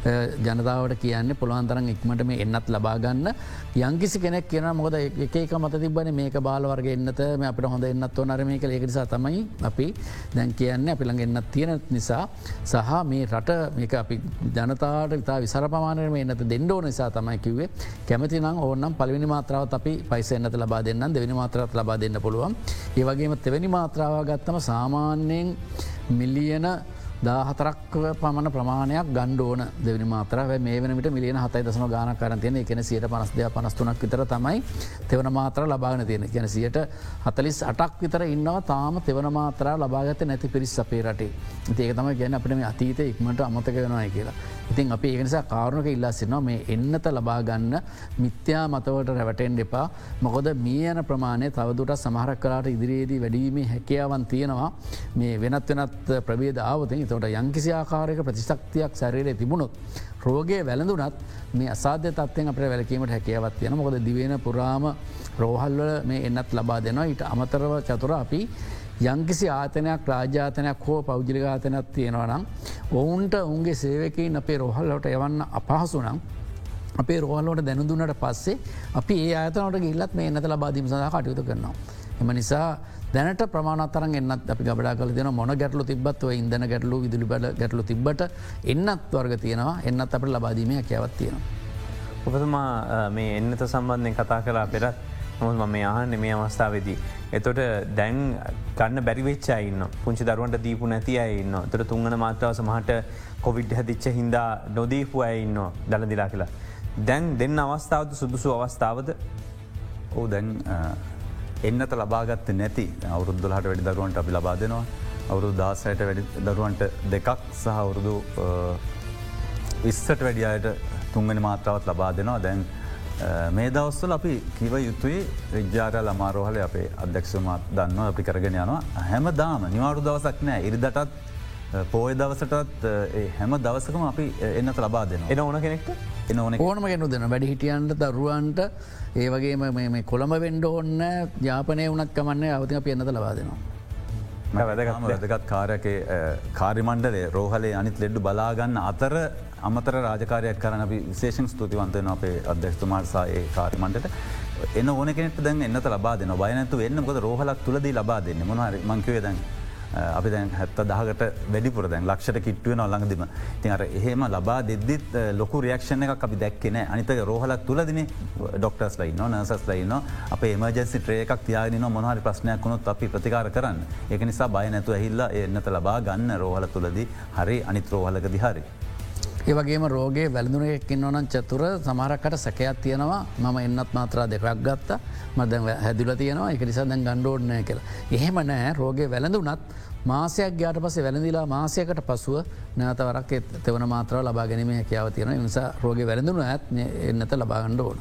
ජනතාවට කියන්න පුළුවන්තරන් ඉක්මට මේ එන්නත් ලබාගන්න යංකිසි කෙනෙක් කියන මොද එකක මත තිබන මේක බාලවර්ග එන්නත මේ අපට හොඳ එන්නත් නරම කළ ඒකනිසා තමයි අපි දැන් කියන්න අපිළඟ එන්නත් තියෙන නිසා සහ මේ රට මේක අපි ජනතාට විතා විසර පමානයම එන්නත දෙන්නඩෝ නිසා තමයි කිවේ කැමති නම් ඕනම් පලිනි මාත්‍රාවත් අපි පයිස එන්නත ලබා දෙන්න දෙවනි මාත්‍රත් ලබා දෙන්න පුළුවන්. ඒවගේම තෙවැනි මාත්‍රාව ගත්තම සාමාන්‍යයෙන් මිල්ලියන දාහතරක් පමණ ප්‍රමාණයක් ගණ්ඩෝන දෙවනි මාතර. මේ වනට මිලියන හතයි දසන ගාන කරන තියෙන. එකන සියට පනස්දය පනස්තුනක් විතර තමයි තෙවන මාත්‍ර ලබාගෙන තියෙන කියන සියට හතලිස් අටක් විතර ඉන්නවා තාම තෙවන මාත්‍ර ලබාගත නැති පිරිස් අපේ රටේ. ඒක තම ගැන අපට මේ අතීත ඉක්මට අමතක වෙනවාය කියලා. ඉතින් අපි ඒනිසා කාරුණක ඉල්ලාසිනවා මේ එන්නත ලබාගන්න මිත්‍යා මතවට රැවටෙන් එපා. මොකොද මේ යන ප්‍රමාණය තවදුට සමහරක් කලාට ඉදිරියේදී වැඩීමේ හැකියාවන් තියෙනවා. මේ වෙනත් වෙනත් ප්‍රබේද ආවතින් තොට යංකිසි ආකාරයක ප්‍රතිශක්තියක් සැරයට තිබුණොත්. රෝගය වැළඳුනත් මේ අසාධ්‍ය තත්වයෙන් අපට වැලකීමට හැකියවත් යන මොකද දිවෙන පුරාම රෝහල්වල මේ එන්නත් ලබා දෙනවා. ඊට අමතරව චතුර අපි යංකිසි ආතනයක් රාජාතනයක් හෝ පෞද්ජලිකාතනයක් තියෙනවා නම් ඔවුන්ට උන්ගේ සේවකින් අපේ රොහල්ලට යවන්න අපහසුනම් අපේ රෝහල්ලෝට දැනුදුන්නට පස්සේ අපි ඒ අතනට ගිල්ලත් මේ එන්නත ලබාදීම සඳහා කටයුතු කරනවා. එම නිසා දැනට ප්‍රමාණතරන් එන්නත් අපි ගබඩා කල දෙන මොන ගැටලු තිබත්ව ඉදන ගැටලු විදුලි බඩ ගැටලු තිබට එන්නත් වර්ග තියෙනවා එන්නත් අපට ලබාදීම හැකැවත් තියෙනවා. ඔබතුමා මේ එන්නත සම්බන්ධයෙන් කතා කලා පෙරත් නොත් මම යහන්න මේ අවස්ථාවදී. එතොට දැන් ගන්න බැරිවෙච්චයින්න පුංචි දරුවන්ට දීපු නැති අයන්න තොට තුංගන මාත්‍රාව සමහට කොවිඩ් හැදිච්ච හින්දා නොදීපු අයඉන්න දළදිලා කියලා. දැන් දෙන්න අවස්ථාවද සුදුසු අවස්ථාවද? ඕ දැන් එන්නත ලබාගත්ත නැති අවුරුද්දලහට වැඩි දරුවන්ට අපි ලබා දෙනවා. අවුරුදු දාසයට වැඩි දරුවන්ට දෙකක් සහ අවුරුදු විස්සට වැඩියයට තුන්ගෙන මාත්‍රාවත් ලබා දෙනවා. දැන් මේ දවස්සල අපි කිව යුතුයි විද්‍යාර ළමාරෝහල අපේ අධ්‍යක්ෂමත් දන්න අපි කරගෙන යනවා. හැම දාම නිවාරු දවසක් නෑ. ඉරිදටත් පෝය දවසටත් හැම දවසකම අපි එන්නත ලබා දෙන එන ඕන කෙනෙක්ට? එන ඕන ඕනම ගෙනු දෙන වැඩි හිටියන්ට දරුවන්ට ඒවගේම මේ කොළඹ වෙන්ඩ ඔන්න යාපනය වනත් කමන්න අවතික පියන්නත ලබා දෙනවා. වැදගත් කාරයක කාරිමණ්ඩලේ රෝහලේ අනිත් ලෙඩ්ඩු බලාගන්න අතර අමතර රාජකාරයක් කරන විශේෂන් ස්තුතිවන්තයන අපේ අධ්‍යක්තුමාර්සා ඒ කාරිමණ්ඩට එන්න ඕන කෙනෙට දැන් එන්නත ලබා දෙන බයනතු එන්න. ගොද රෝහලක් තුලදී ලබා දෙන්න. මොනහරි මංකවේ දැන් අපි දැන් හැත්ත දහකට වැඩිපුර දැන් ලක්ෂට කිට්ටුවෙන ඔල්ලඟදිම තින් අර එහෙම ලබා දෙද්දිත් ලොකු රියක්ෂණ එකක් අපි දැක්කෙන අනිතක රෝහලක් තුලදින ඩොක්ටර්ස් ලයින්න නර්සස් ලයින්න අප එමජන්සි ට්‍රේකක් තියාගෙන මොහරි ප්‍රශ්නයක් වුණොත් අපි ප්‍රතිකාර කරන්න. එක නිසා බය නැතු ඇහිල්ලා එන්නත ලබා ගන්න රෝහල තුලදී හරි අනිත් රෝහලක දිහරි. ඒවගේම රෝගේ වැලඳුනයකින් ඕනන් චතුර සමහරක්කට සැකයක් තියෙනවා මම එන්නත් මාත්‍රා දෙකක් ගත්ත මද හැදිල තියෙනවා එක නිසා දැන් ගණ්ඩෝඩ්නය කියලා. එහෙම නෑ රෝගේ වැළඳුනත් මාසයක් ගයාට පසේ වැළඳලා මාසයකට පසුව නැතවරක් තෙවන මාත්‍රව ලබා ගැනීම හැකියාව තියෙන නිසා රෝගේ වැළඳුන ඇත් එන්නත ලබාගණ්ඩ ඕන.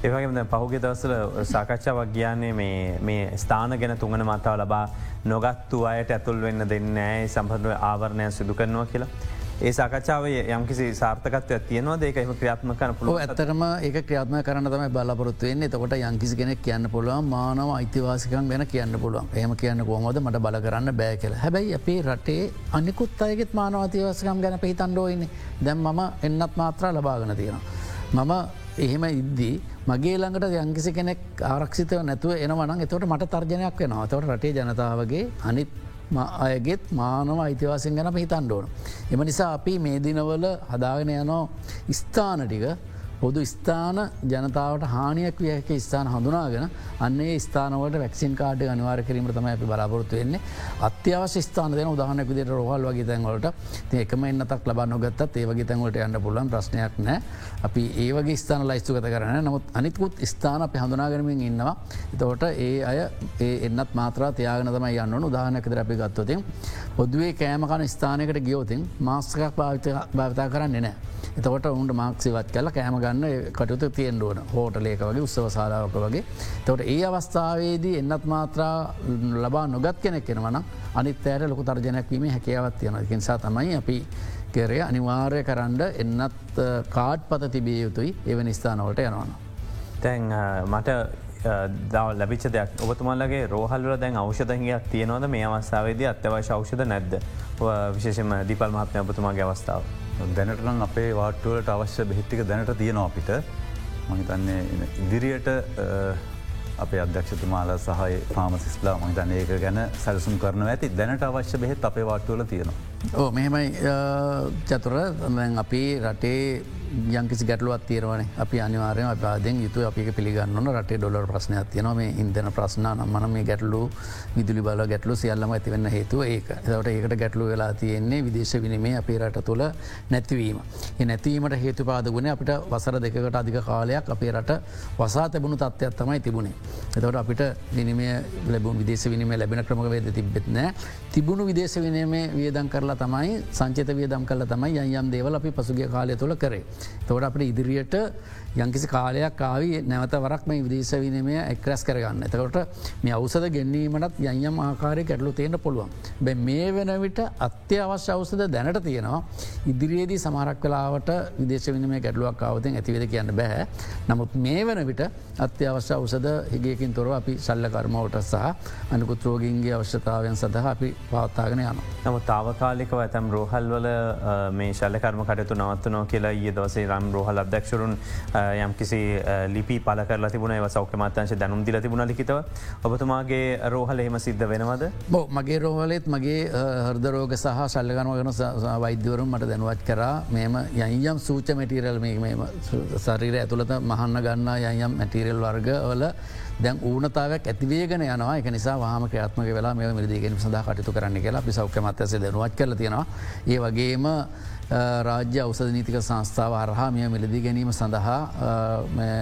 ඒවගේ පහුගේ දවසල සාකච්ඡාවක් කියන්නේ මේ ස්ථාන ගැන තුඟන මතාව ලබා නොගත්තු අයට ඇතුල් වෙන්න දෙන්න ඇයි සම්පඳුව ආවරණය සිදු කරනවා කියලා. ඒ සාකච්ඡාව යම්කිසි සාර්ථකත්වය තියනවා ඒක එම ක්‍රියාත්ම කන පුල ඇතරම ඒ ක්‍රියාත්ම කරන තම බලපොරත්තුවෙන් එතකොට යංකිසි කෙනෙක් කියන්න පුළුවන් මානව අයිතිවාසිකන් ගැන කියන්න පුළුවන්. එහම කියන්න කොහොමද? මට බල කරන්න බෑ කියල. හැබැයි අපේ රටේ අනිකුත් අයගෙත් මානව අතිවාසකම් ගැන පිහිතන්ඩෝයින්නේ දැම් මම එන්නත් මාත්‍රා ලබාගන තියෙනවා. මම එහෙම ඉද්දී මගේ ළඟට යංකිසි කෙනෙක් ආරක්ෂිතව නැතුව එනවන එතවට මට තර්ජනයක් වෙනවා. තවට රටේ ජනතාවගේ අනිත් අයගෙත් මානව අයිතිවාසින් ගැන හිතන් ඕන. එම නිසා අපි මේ දිනවල හදාගෙන යනෝ ස්ථානටික පොදු ස්ථාන ජනතාවට හානියක් වියක ස්ථාන හඳුනාගෙන අන්නේ ස්ථානවට වැක්සින් කාඩ අනිවාර කිරීම තම අපි බලාපොරත්තු වෙන්නේ. අත්‍යවශ්‍ය ස්ථාන දෙන උදාහනක විදිට රොහල් වගේ තැන්වලට එකම එන්නතක් ලබන්න ගත්තත් ඒවගේ තැන්වලට යන්න පුලන් ප්‍රශ්නයක් නෑ අපි ඒවගේ ස්ථාන ලයිස්තු කත කරන නමුත් අනිකුත් ස්ථාන අපි හඳුනාගරමින් ඉන්නවා. එතවට ඒ අය ඒ එන්නත් මාත්‍රා තියාගෙන තම යන්න උදාහනකද අපි ගත්තොතින් පොදුවේ කෑමකන ස්ථානකට ගියෝතින් මාස්කක් භාවිතා කරන්නේ නෑ. එතකොට උන්ට මාක්සිවත් කල කෑම ගන්න කටයුතු තියෙන් ඕන හෝටලේක වගේ උත්සව සාලාවක වගේ. තොට ඒ අවස්ථාවේදී එන්නත් මාත්‍රා ලබා නොගත් කෙනෙක් කෙනවන අනිත් ඇයට ලොකු තර්ජනයක් වීම හැකියාවත් තියෙන කිසා තමයි අපි කෙරේ අනිවාර්ය කරන්න එන්නත් කාඩ් පත තිබිය යුතුයි එවැනි ස්ථානවට යනවන. තැන් මට දව ලැබිච දෙයක් ඔබතුමල්ලගේ රෝහල්ල දැන් අවෂධහයක් තියෙනවද මේ අවස්ථාවේද අත්‍යවශ්‍ය අවෂධ නැද්ද විශේෂම දිපල් මහත්මය ඔබතුමාගේ අවස්ථාව. දැනටනම් අපේ වාටුවලට අවශ්‍ය බෙහිත්තික දැනට තියෙනවා අපිට මහිතන්නේ ඉදිරියට අපේ අධ්‍යක්ෂතුමාල සහය පාමසිස්ලා මහිතන් ඒක ගැන සැලසුම් කරන ඇති දැනට අවශ්‍ය බෙහෙත් අපේ වාටුවල තියෙනවා. ඕ මෙහෙමයි. චතුර අපි රටේ යංකිසි ගැටලුවත් තීරවන අපි අනිවාරය අපාදෙන් යුතු අපි පිළිගන්නන රටේ ඩොලර් ප්‍රශ්නයක් තියන මේ ඉන්දන ප්‍රශ්න නම්මන මේ ගැටලු විදුලි බල ගැටලු සියල්ලම ඇතිවෙන්න හේතුව ඒක. එතවට ඒකට ගැටලු වෙලා තියෙන්නේ විදේශ විනිමේ අපි රට තුළ නැතිවීම. එ නැතිවීමට හේතු පාදගුණ අපිට වසර දෙකට අධික කාලයක් අපේ රට වසා තැබුණු තත්ත්වයක් තමයි තිබුණේ. එතවට අපිට විනිමේ ලැබුණ විදේශ විනිම ලැබෙන ක්‍රමක වේද තිබෙත්නෑ තිබුණු විදේශ විනීමේ වියදන් කරලා තමයි සංචත වියදම් කල තමයි යම් දේවල අපි පසුගේ කාලය තුළ කරේ. තවට අපට ඉදිරියට යංකිසි කාලයක් ආවී නැවත වරක් මේ විදේශ විනමය එක්රැස් කරගන්න. එතකොට මේ අවසද ගැනීමටත් යම් ආකාරය ගැටලු තියෙන පුළුවන්. බැ මේ වෙන විට අත්‍යවශ්‍ය අවසද දැනට තියෙනවා. ඉදිරියේදී සමහරක් කලාවට විදේශ විනමය ගැටලුවක් අවතින් ඇතිවද කියන්න බැහැ. නමුත් මේ වන විට අත්‍යවශ්‍ය අවසද හිගේකින් තොරව අපි සල්ල කර්මවට සහ අනිකුත් රෝගින්ගේ අවශ්‍යතාවයන් සඳහ අපි පවත්තාගෙන යන. නම තාවකාලිකව ඇතැම් රෝහල්වල මේ ශල්ලකර්ම කටතු නවත්වනෝ කියලා ඒ දවසේ රම් රෝහල් අධ්‍යක්ෂරුන් යම් කිසි ලිපි පල කර තිබුණ ඒව සෞඛ්‍ය මත්තංශ දැනුම් දිල තිබුණ ලිතව ඔබතුමාගේ රෝහල එහෙම සිද්ධ වෙනවද. බෝ මගේ රෝහලෙත් මගේ හර්දරෝග සහ සල්ලගනව ගන වෛද්‍යවරුම් මට දැනුවත් කරා. මෙම යයියම් සූච මැටිරල් මේ සරීර ඇතුළත මහන්න ගන්න යම් මැටිරල් වර්ග වල දැන් ඌනතාවක් ඇතිවේගෙන යනවා. එක නිසා වාම ක්‍රාත්මක වෙලා මේ මිරිදිගෙන සඳහ කටතු කරන්න කියලා අපි සෞඛ්‍ය මත්තස දැනුවත් කල තියෙනවා. ඒ වගේම රාජ්‍ය අවසද නීතික සංස්ථාව හරහා මෙය මිලදී ගැනීම සඳහා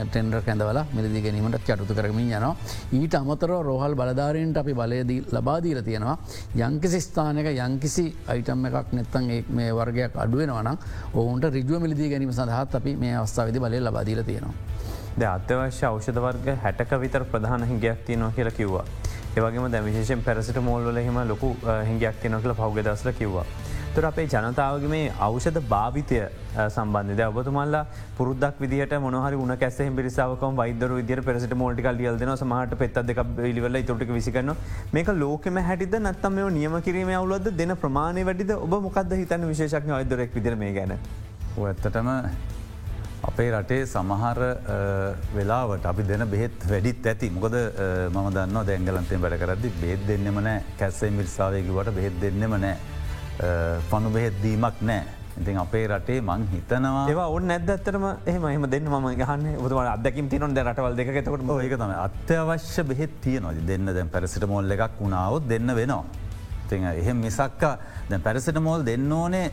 ටෙන්ඩර් කැඳවල මිලදි ගැනීමට චටුතු කරමින් යනවා. ඊට අමතර රෝහල් බලධාරයෙන්ට අපි බලයදී ලබාදීල තියෙනවා. යංකිසි ස්ථානක යංකිසි අයිටම් එකක් නැත්තන් මේ වර්ගයක් අඩුවෙනවනම් ඔවුන්ට රිජුව මිලදී ගැනීම සඳහත් අපි මේ අවස්ථාවදි බලය ලබාදීල තියෙනවා. ද අත්‍යවශ්‍ය ෞෂධ වර්ග හැටක විතර ප්‍රධාන හිගයක් තියනවා කියලා කිව්වා. ඒවගේම දැ විශේෂෙන් පැරසිට මෝල්ල හෙම ලොකු හිගයක් තියන කියල පෞගදස්ල කිව්වා. තුර අපේ ජනතාවගේ මේ අවෂධ භාවිතය සම්බන්ධ ඔබතුමල්ලා පුරදක් විදිට මොහරි උන කැස පිරිසාවකම වෛදර විදිර පෙරට මෝටිකල් ියල්දන සමහට පෙත් දෙක ඉලිවල තොටක විසිකන්න මේක ලෝකෙම හැටිද නත්තම මේ නියම කිරීම අවුලද දෙන ප්‍රමාණය වැඩිද? ඔබ මොකක්ද හිතන්න විශේෂක්න අයිදරෙක් විදිර මේ ගැන? ඇත්තටම අපේ රටේ සමහර වෙලාවට අපි දෙන බෙත් වැඩිත් ඇති. මොකද මම දන්න දැංගලන්තේ වැඩ කරදදි බේත් දෙන්නෙම නෑ. කැස්සේ මිරිසාාවයකිවට බෙහෙත් දෙන්නෙම නෑ. පනු බෙහෙත් දීමක් නෑ. ඉතින් අපේ රටේ මං හිතනවා ඒවා ඔන්න ඇදත්තරම එහම එහම දෙන්න ම ගහන්න. ොතුම අදකින් තිනො දැරටවල් දෙකතකට ඒක තම අත්‍යවශ්‍ය බෙහෙත් තියනොද දෙන්න දැන් පැරසිට මොල්ල එකක් වුණාවත් දෙන්න වෙනවා. ති එහෙම මිසක්කා දැ පැරසිට මෝල් දෙන්න ඕනේ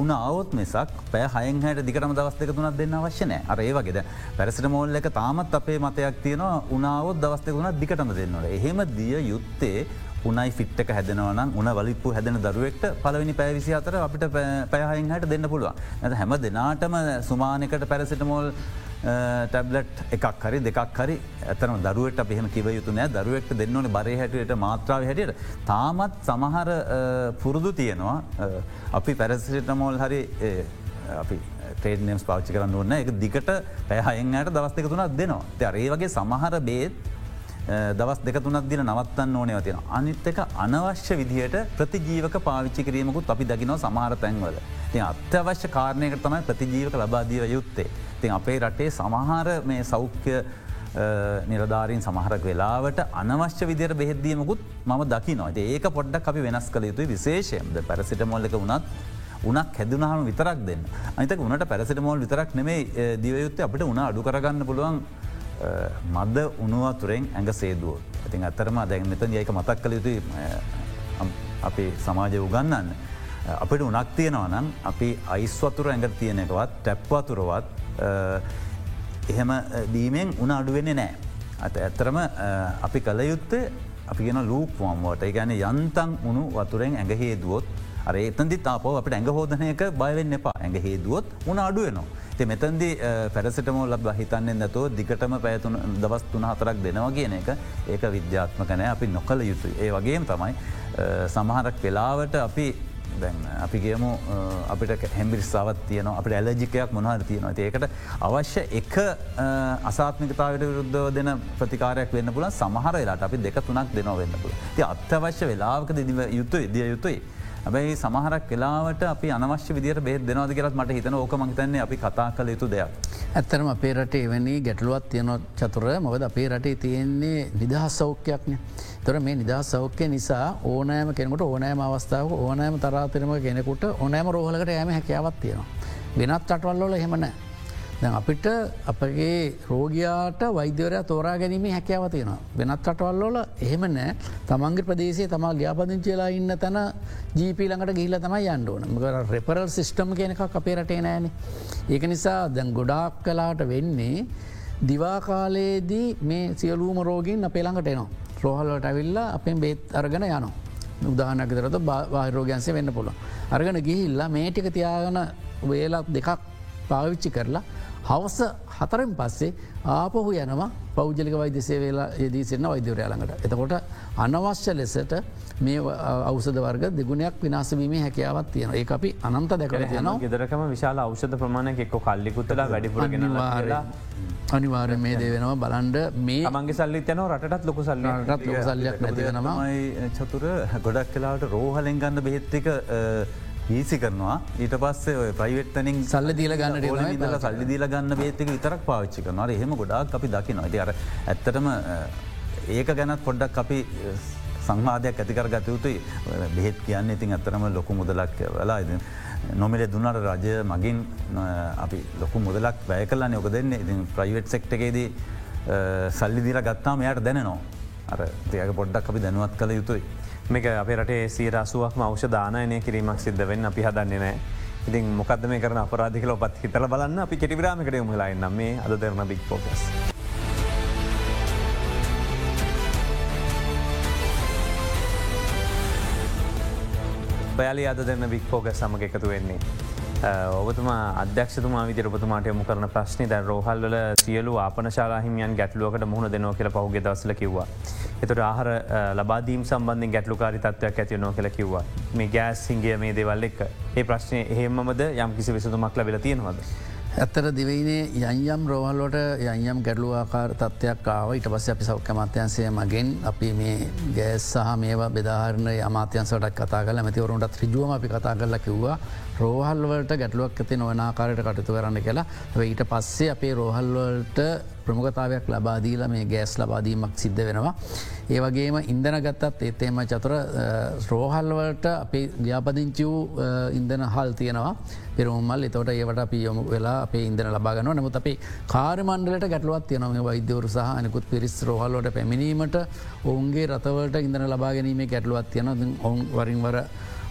උන අවුත් මිසක් පැ හයහට දිකටම දවස් දෙක තුනත් දෙන්න අවශ්‍යනය අර ඒ වගේද පැරසිට මෝල්ල එක තාමත් අපේ මතයක් තියෙනවා. උනාවත් දවස් දෙක තුනත් දිකටම දෙන්නට එහෙම දිය යුත්තේ උනයි ෆිට්ක හැදනවන උන වලිපු හැදෙන දරුවෙක්ට පලවෙනි පැවිසි අතර අපිට පැහහින් හට දෙන්න පුළුවන්. ඇත හැම දෙනාටම සුමානකට පැරසිටමෝල් ටැබ්ලට් එකක් හරි දෙකක් හරි ඇතන දරුවට පිහම කිව යුතු නෑ. දරුවෙක්ට දෙන්නවන බරය හැටියට මාත්‍රාව හැටියට. තාමත් සමහර පුරුදු තියෙනවා. අපි පැරසිටමෝල් හරි අපි ටේඩනම්ස් පාච්චි කරන්න ඕන්න එක දිකට පැහයෙන්ට දවස් දෙක තුනක් දෙනවා. ඒ වගේ සමහර බේත් දවස් දෙක තුනක් දින නවත්තන්න ඕනය තියෙන. අනිත් එක අනවශ්‍ය විදිහයට ප්‍රතිජීවක පාවිච්චි කිරීමකුත් අපි දකිනව සමහර තැන්වල. ති අත්‍යවශ්‍ය කාරණයකට තමයි ප්‍රතිජීවක ලබාදීව යුත්තේ. තින් අපේ රටේ සමහර මේ සෞඛ්‍ය නිරධාරීන් සමහරක් වෙලාවට අනවශ්‍ය විදිර බෙහෙද්දීමකුත් ම දකි නොද ඒක පොඩ්ඩක් අපි වෙනස් කළ යුතුයි විශේෂයම්ද පැරසිට මොල්ලක වුණත් උනක් හැදුනහම විතරක් දෙන්න අනිතක උනට පැරසිට මෝල් විතරක් නෙමේ දිවයුත්තේ අපට උන අඩු කරගන්න පුළුවන් මද උනුවතුරෙන් ඇඟ සේදුව. ඇතින් අත්තරම දැන් මෙතන් ඒක මතක් කළ යුතු අපි සමාජය උගන්නන්න. අපිට උනක් තියෙනවා නම් අපි අයිස්වතුර ඇඟ තියෙන එකවත් ටැප්වතුරවත් එහෙම දීමෙන් උන අඩුවෙන්නේ නෑ. අත ඇත්තරම අපි කළ යුත්තේ අපි ගෙන ලූප්වම්වට ගැන යන්තන් උුණු වතුරෙන් ඇඟ හේදුවොත් අර එතන්දි තාපව අපට ඇඟ හෝදනයක බයවෙන්න එපා ඇඟ හේදුවොත් උන අඩුවනවා. ති මෙතන්දි පැරසිටමෝ ලබ හිතන්නේ නැතෝ දිගටම පැතුන දවස් තුන හතරක් දෙනවා කියන එක ඒක විද්‍යාත්මකනෑ අපි නොකළ යුතුයි. ඒ වගේම තමයි සමහරක් වෙලාවට අපි දැන් අපි ගේමු අපිට හැමිරිස්සාවත් තියන අපට ඇලජිකයක් මොනහර තියෙනවා ඒකට අවශ්‍ය එක අසාත්මිකතාවට විරුද්ධ දෙන ප්‍රතිකාරයක් වෙන්න පුල සමහර වෙලාට අපි දෙක තුනක් දෙනවා වෙන්න පුළ ති අත්‍යවශ්‍ය වෙලාවක දිව යුතුයි දිය යුතුයි. ඇබැයි සමහරක් වෙලාවට අපි අනවශ්‍ය විදිර බෙත් දෙනවාද කරත් මට හිතන ඕක මහිතන්නේ අපි කතා කළ යුතු දෙයක්. ඇත්තරම අපේ රටේ එවැනි ගැටලුවත් තියෙන චතුර මොකද අපේ රටේ තියෙන්නේ නිදහස් සෞඛ්‍යයක්න. තොර මේ නිදහස් සෞඛ්‍ය නිසා ඕනෑම කෙනෙකුට ඕනෑම අවස්ථාව ඕනෑම තරාතරම කෙනෙකුට ඕනෑම රෝහලකට යම හැකියාවත් තියෙනවා. වෙනත් අටවල්ලොල හෙමනෑ. දැ අපිට අපගේ රෝගයාට වෛද්‍යවරයා තෝරා ගැනීම හැකයාව තියෙන. වෙනත් රටවල්ලෝල එහෙම නෑ තමන්ගේ ප්‍රදේශේ තමා ලියාපදිංචිලා ඉන්න තැන ජීපී ළඟට ගිහිල තමයි යන්ඩෝන මකර රෙපරල් සිිස්ටම් කියනක අපේ රටේ නෑන. ඒක නිසා දැන් ගොඩාක් කලාට වෙන්නේ දිවාකාලයේදී මේ සියලූම රෝගින් අපේ ළඟට එනවා. රෝහල්ලට ඇවිල්ලා අපෙන් බේත් අරගෙන යනවා. උදාහනකතරත බාහිරෝගයන්සේ වෙන්න පුළ. අරගෙන ගිහිල්ලා මේටික තියාගන වේලක් දෙකක් පාවිච්චි කරලා හවස හතරෙන් පස්සේ ආපහු යනවා පෞද්ජලික වෛද්‍ය සේවෙලා යෙදී සින්න වෛද්‍යවරයාළඟට. එතකොට අනවශ්‍ය ලෙසට මේ අවසද වර්ග දෙගුණයක් විනාසවීම හැකියාවත් තියෙන ඒ අපි අනන්ත දැකර යනවා. ගෙදරකම විශාල අවෂධ ප්‍රමාණය එක්ක කල්ලිකුත්තලා වැඩිපුරගෙන අනිවාර මේ දේ වෙනවා. බලන්ඩ මේ මගේ සල්ලි යන රටත් ලොක සල්ලට ලොක සල්ලයක් නැතිවෙනමයි චතුර ගොඩක් කලාට රෝහලෙන් ගන්න බෙහෙත්තික ඊසි කරනවා ඊට පස්සේ ප්‍රයිවට්තනින් සල්ල දීල ගන්න දල සල්ලි දීල ගන්න බේතික විතරක් පාච්චි කරනවා එහෙම ගොඩක් අපි දකිනවා ඇති අර ඇත්තටම ඒක ගැනත් පොඩ්ඩක් අපි සංවාධයක් ඇතිකර ගතයුතුයි බෙහෙත් කියන්න ඉතින් ඇතරම ලොකු මුදලක් වෙලා ඉද. නොමිල දුන්නට රජය මගින් අපි ලොකු මුදලක් වැය කලා යොක දෙන්න ඉතින් ප්‍රයිවට් සෙක්ටකේදී සල්ලි දීර ගත්තාම යට දැනනවා. අර තියක පොඩ්ඩක් අපි දැනුවත් කළ යුතුයි. මේක අප රටේ සීරසුවක්ම අවෂ දානයනය කිරීමක් සිද්ධ වෙන්න අපි හදන්නේ නෑ. ඉතින් මොකද මේ කරන අපරාධිකල පත් හිතල බලන්න අපි කෙටිවිරාමකට මුලයි නම් මේ අද දෙරන බික් පෝකස්. ඔයාලි අද දෙන්න බික් පෝග සමග එකතු වෙන්නේ. ඔබතුමා අධ්‍යක්ෂතුමා විදිරපතුමාට යමු කරන ප්‍රශ්නි දැ රෝහල්ල සියලු ආපනශාලාහිමියන් ගැටලුවකට මුහුණ දෙනෝ කියල පහුගෙ දසල කිව්වා. එතුට ආහර ලබාදීම් සම්බන්ධින් ගැටලුකාරි තත්වයක් ඇති නෝ කියල කිව්වා මේ ගෑස් සිංගිය මේ දේවල් එක් ඒ ප්‍රශ්නය එහෙමද යම් කිසි විසතුමක් ලබෙල තියෙනවද. ඇත්තර දිවයිනේ යංයම් රෝහල්ලොට යංයම් ගැඩලු ආකාර තත්වයක් ආව. ඉට පස්ස අපි සෞඛ්‍ය අමාත්‍යන්සය මගෙන් අපි මේ ගෑස් සහ මේවා බෙදාහරන අමාත්‍යන්සටක් කතා කල මැතිවරුන්ටත් රිජුවම අපි කතා කරලා කිව්වා. රෝහල්වලට ගැටලුවක් ඇති නොවනාකාරයට කටතු කරන්න කියලා. ඊට පස්සේ අපේ රෝහල්වලට ප්‍රමුගතාවයක් ලබාදීල මේ ගෑස් ලබාදීමක් සිද්ධ වෙනවා. ඒ වගේම ඉන්දන ගත්තත් ඒත්තේම චතුර රෝහල්වලට අපි ව්‍යාපදිංචි වූ ඉන්දන හල් තියෙනවා. පෙරුමල් එතවට ඒවට අපි යොමු වෙලා අපේ ඉන්දන ලබාගන නමුත් අපේ කාරමණ්ඩලට ගැටලුවත් තියනම වෛද්‍යවරු සහ අනිකුත් පිරිස් රෝහල්ලට පැමිණීමට ඔවුන්ගේ රතවලට ඉඳන ලබාගැනීමේ ගැටලුවත් තියන ඔවුන් වරින්වර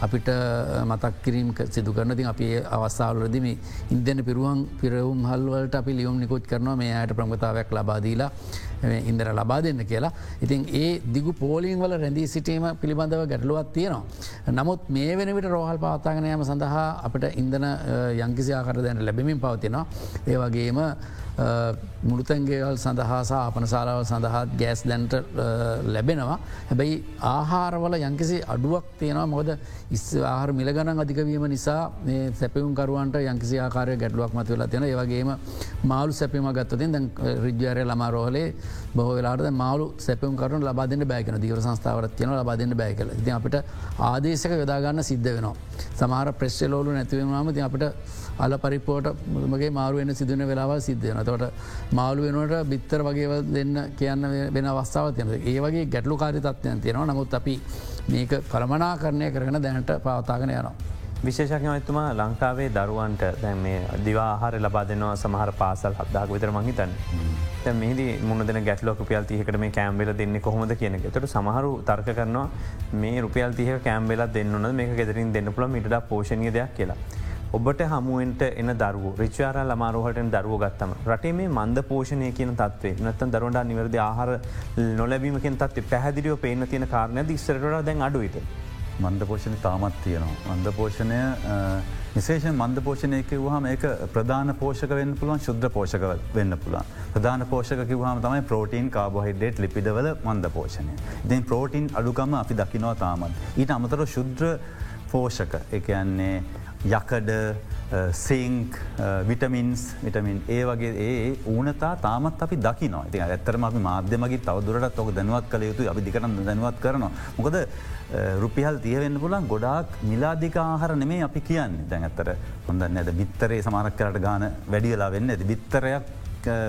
අපිට මතක් කිරීම සිදු කරන ති අපි අවස්ථාවලදම ඉන්දන පිරුවන් පිරවුම් හල්වලට අපි ලියුම් නිකුත් කරනවා මේ අයට ප්‍රමගතාවයක් ලබාදීලා ඉන්දර ලබා දෙන්න කියලා. ඉතින් ඒ දිගු පෝලිං වල රැඳී සිටීම පිළිබඳව ගැටලුවත් තියෙනවා. නමුත් මේ වෙනවිට රෝහල් පාතාගනයම සඳහා අපට ඉන්දන යංකිසි ආකර දැන ලැබමින් පවතිනවා. ඒවගේම මුළුතැන්ගේවල් සඳහා අපන සාලාව සඳහාත් ගෑස් දැන්ට ලැබෙනවා. හැබැයි ආහාරවල යංකිසි අඩුවක් තියෙනවා මොද ඉස් ආහර මිලගන අධිකවීම නිසා සැපවුම්කරුවන්ට යංකිසි ආකාරය ගැටලුවක් මතුවෙලා තියෙන ඒවගේම මාළු සැපීම ගත්තතින් දැ රිජ්‍යාරය ළමරෝහලේ බොහ වෙලාට මාලු සැපම් කරන ලබාදන්න බෑකන දීවර සංස්ථාවත් කියන ලබාදන්න බෑකල ති අපිට ආදේශක යොදාගන්න සිද්ධ වෙනවා. සමහර ප්‍රෙස්්ලෝලු නැතිවීමම ති අපිට අල පරිපෝට මගේ මාරුවෙන සිදුවන වෙලාවල් සිද්ධයන තොට මාළු වෙනට බිත්තර වගේ දෙන්න කියන්න වෙන අවස්ථාව තියෙන ඒ වගේ ගැටලු කාරි තත්වයන් තියෙනවා නමුත් අපි මේක කළමනා කරණය කරන දැනට පවතාගෙන යනවා. විශේෂකමතුමා ලංකාවේ දරුවන්ට දැන් මේ දිවාහාර ලබා දෙනවා සමහර පාසල් හදදාක් විතර මහිතන් තැ මෙහිද මුණදන ගැටලෝ රුපියල් තියකට මේ කෑම්බෙල දෙන්න කොහොමද කියන තට සමහරු තර්ක කරනවා මේ රුපියල් තිය කෑම්බෙල දෙන්නන මේ ගෙදරින් දෙන්න පුළ මිට පෝෂණය දෙයක් කියලා. ඔබට හමුවෙන්ට එන දරුව රිචාර ලමාරෝහට දරුව ගත්තම රටේ මේ මන්ද පෝෂණය කියන තත්වේ නත්තන් දරුවන්ට නිවරද ආහාර නොලැබීමකින් තත්ව පැහදිරියෝ පේන තියෙන කාරණය ඉස්සරට දැන් අඩුවිත. මන්ද පෝෂණ තාමත් තියෙනවා. මන්ද පෝෂණය විශේෂ මන්ද පෝෂණයක වහම ඒක ප්‍රධාන පෝෂක වෙන්න පුළුවන් ශුද්‍ර පෝෂක වෙන්න පුළුවන්. ප්‍රධාන පෝෂක කිවහම තමයි ප්‍රෝටීන් කාබොහිඩේට් ලිපිදවල මන්ද පෝෂණය. ඉතින් ප්‍රෝටීන් අඩුකම අපි දකිනවා තාමත්. ඊට අමතර ශුද්‍ර පෝෂක එකයන්නේ යකඩ සිංක් විටමින්ස් විටමින් ඒ වගේ ඒ ඕනතා තාමත් අපි දකිනවා ති ඇත්තරම අපි මාධ්‍යමගේ තවදුරටත් ඔක දැනුවත් කළ යුතු අපි දිකරන්න දැනුවත් කරනවා. මොකද රුපිහල් තියවෙන්න පුලන් ගොඩාක් මිලාධික ආහර නෙමේ අපි කියන්න. දැන් ඇත්තර හොඳන්න ඇද බිත්තරේ සමාරක් කරට ගාන වැඩියලා වෙන්න ඇති බිත්තරයක්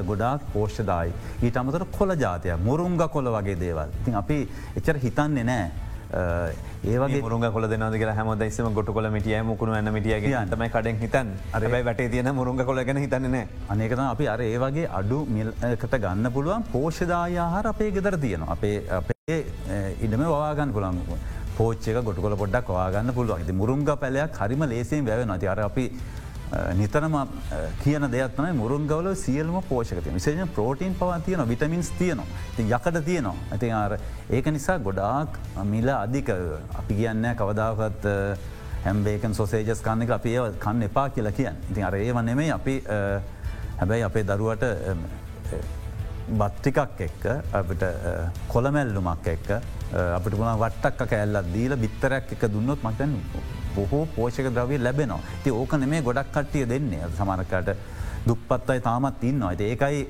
ගොඩාක් පෝෂ්ෂදායි ඊට අමතර කොල ජාතය මුරුංග කොල වගේ දේවල්. ඉතින් අපි එච්චර හිතන්නේ නෑ. ඒවගේ මුරුග කොල දෙනද කියලා හැම දයිසම ගොට කොල මිටිය මුකුණු ඇන්න මිටියගේ අන්ටම කඩෙන් හිතන් අරබයි වැටේ තියෙන මුරුග කොලගෙන හිතන්නේ අනකත අපි අර ඒ වගේ අඩු මිල්කට ගන්න පුළුවන් පෝෂදායාහාර අපේ ගෙදර තියෙන අපේ අපේ ඉඩම වාගන්න පුළන් පෝච්චක ගොට කොල පොඩ්ඩක් වාගන්න පුළුවන්. ති මුරුංග පැලයක් හරිම ලේසින් වැව නති අර අපි නිතරම කියන දෙයක්න මුරුන්ගවල සියල්ම පෝෂකති විසේජ ප්‍රෝටීන් පවා තියන විටමින්ස් තියනවා. ති යකට තියනවා. ඇති අර ඒක නිසා ගොඩාක් මිල අධික අපි කියන්න කවදාවත් හැම්බේකන් සොසේජස් කන්නෙක අපි ඒ කන්න එපා කියලා කියන්න. ඉතින් අර ඒ වනෙමේ අපි හැබැයි අපේ දරුවට බත්තිකක් එක්ක අපට කොළමැල්ලුමක් එක්ක අපට පුුණ වට්ටක් කෑල්ලත් දීල බිත්තරයක් එක දුන්නොත් මතැන් බොහෝ පෝෂක ද්‍රවය ලැබෙනවා. ති ඕක නෙමේ ගොඩක් කට්ටිය දෙන්නේ. සමරකට දුප්පත් අයි තාමත් ඉන්න ඇති ඒකයි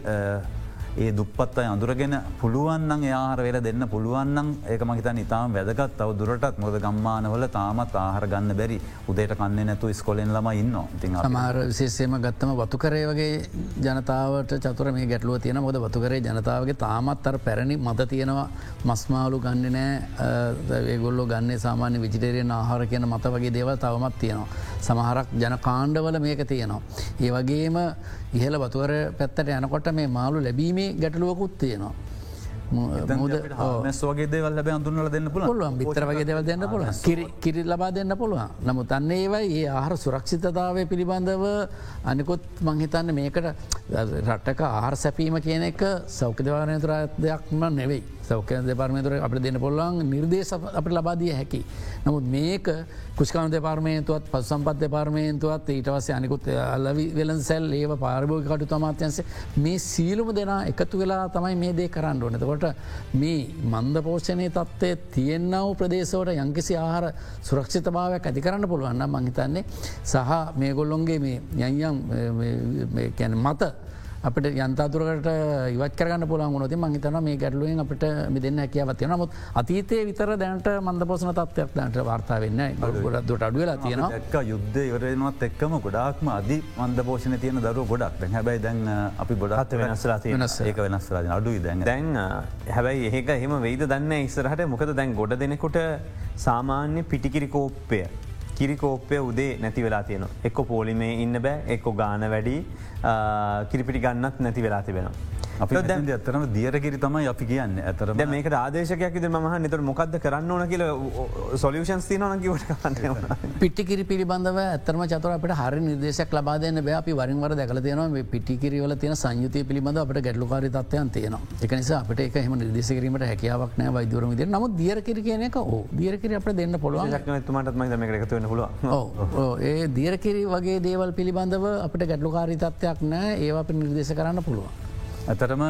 ඒ දුපත් අයි අඳුරගෙන පුළුවන්න්න යාහර වෙල දෙන්න පුළුවන්න්න ඒක මහිතන් ඉතාම වැදගත්. තව දුරටත් මොද ගම්මානවල තාමත් ආහර ගන්න බැරි. උදේට කන්නේ නැතු ස්කොලෙන් ලම ඉන්න ඉති සමාර විශේෂයම ගත්තම වතුකරේ වගේ ජනතාවට චතුර මේ ගැටලුව තියෙන මොද වතුකරේ ජනතාවගේ තාමත් අර පැරණි මත තියෙනවා. මස්මාලු ගන්න නෑ. ඒගොල්ලො ගන්න සාමාන්‍ය විජිටරයෙන් ආහාර කියන මත වගේ දේවල් තවමත් තියෙනවා. සමහරක් ජන කාණ්ඩවල මේක තියෙනවා. ඒ වගේම ඉහල වතුවර පැත්තට යනකොට මේ මාලු ලැබීමේ ගැටලුවකුත් තියෙනවා. දෙවල් ලැබ අඳුනල දෙන්න පුළ පුළුවන් බිතර වගේ දෙවල් දෙන්න පුළ කිරි ලබා දෙන්න පුළුවන් නමුත් අන්න ඒවයි ඒ ආහර සුරක්ෂිතතාවය පිළිබඳව අනිකුත් මංහිතන්න මේකට රට්ටක ආහර සැපීම කියන එක සෞඛ්‍යදවානතුර දෙයක්ම නෙවෙයි. සෞඛ්‍ය දෙපාර්මේතුර අපට දෙන්න පොල්ලන් නිර්දේශ අපට ලබාදිය හැකි. නමුත් මේක කුෂ්කාන දෙපාර්මේන්තුවත් පස් සම්පත් දෙපාර්මේන්තුවත් ඊටවස්සේ අනිකුත් අල්ලවි වෙලන් සැල් ඒව පාර්භෝග කටු අමාත්‍යන්සේ මේ සීලුම දෙනා එකතු වෙලා තමයි මේ දේ කරන්න ඕනතකොට මේ මන්ද පෝෂණය තත්ත්වය තියෙන්න්නව ප්‍රදේශවට යංකිසි ආහාර සුරක්ෂිත භාවයක් ඇති කරන්න පුළුවන්න මහිතන්නේ සහ මේ ගොල්ලොන්ගේ මේ යන්යම් මත අපට යන්තාතුරකට ඉවත් කරන්න පුළන් ගොනොති මහිතන මේ ගැටලුවෙන් අපට දෙන්න හැකියාවත් තියෙන නමුත් අතීතය විතර දැනට මන්ද පෝසන තත්වයක් දැනට වාර්තා වෙන්න ගොඩත් අඩුවලා තියෙන එක් යුද්ධ ඉවරෙනවත් එක්කම ගොඩාක්ම අධි මන්ද පෝෂණ තියෙන දරු ගොඩක්. හැබයි දැන් අපි ගොඩත් වෙනස්සලා වෙනස්. ඒක වෙනස්සලා අඩුයි දැන්. දැන් හැබැයි ඒක එහෙම වෙයිද දන්න ඉස්සරහට. මොකද දැන් ගොඩ දෙනෙකුට සාමාන්‍ය පිටිකිරි කෝප්පය කිරිකෝප්පය උදේ නැති වෙලා තියෙන එක්ක පෝලිමේ ඉන්න බෑ එක්කො ගාන වැඩි කිරිපිටි ගන්නත් නැති වෙලා තිබෙනවා. අපි දැන් ඇතරම දියරකිරි තමයි අපි කියන්න. ඇතරම මේක ආදේශකයක් ද මහ නිතර මොකක්ද කරන්න ඕන කියල සොලියෂන් තියන කිවට පිටිකිරි පිළිබඳව ඇතරම චතර අපට හරි නිදේශක් ලබාදන්න බෑ. අපි වරින්වර දැකල තියෙනවා පිටිකිරිවල තියෙන සංයුතය පිළිබඳ අපට ගැඩලුකාරි තත්වයන් තියෙනවා. එක නිසා අපට එක එහම නිදේශ කිරීමට හැකියාවක් නෑ වයිදුරම ද නමුත් දියරකිරි කියන එක ඕ දියරකිරි අපට දෙන්න පුළුවන්. තුමටත් ම එකතු වෙන පුළුව ඒ දියරකිරි වගේ දේවල් පිළිබඳව අපට ගැඩලුකාරි තත්වයක් නෑ ඒවා අප නිර්දේශ කරන්න පුළුවන්. ඇතරම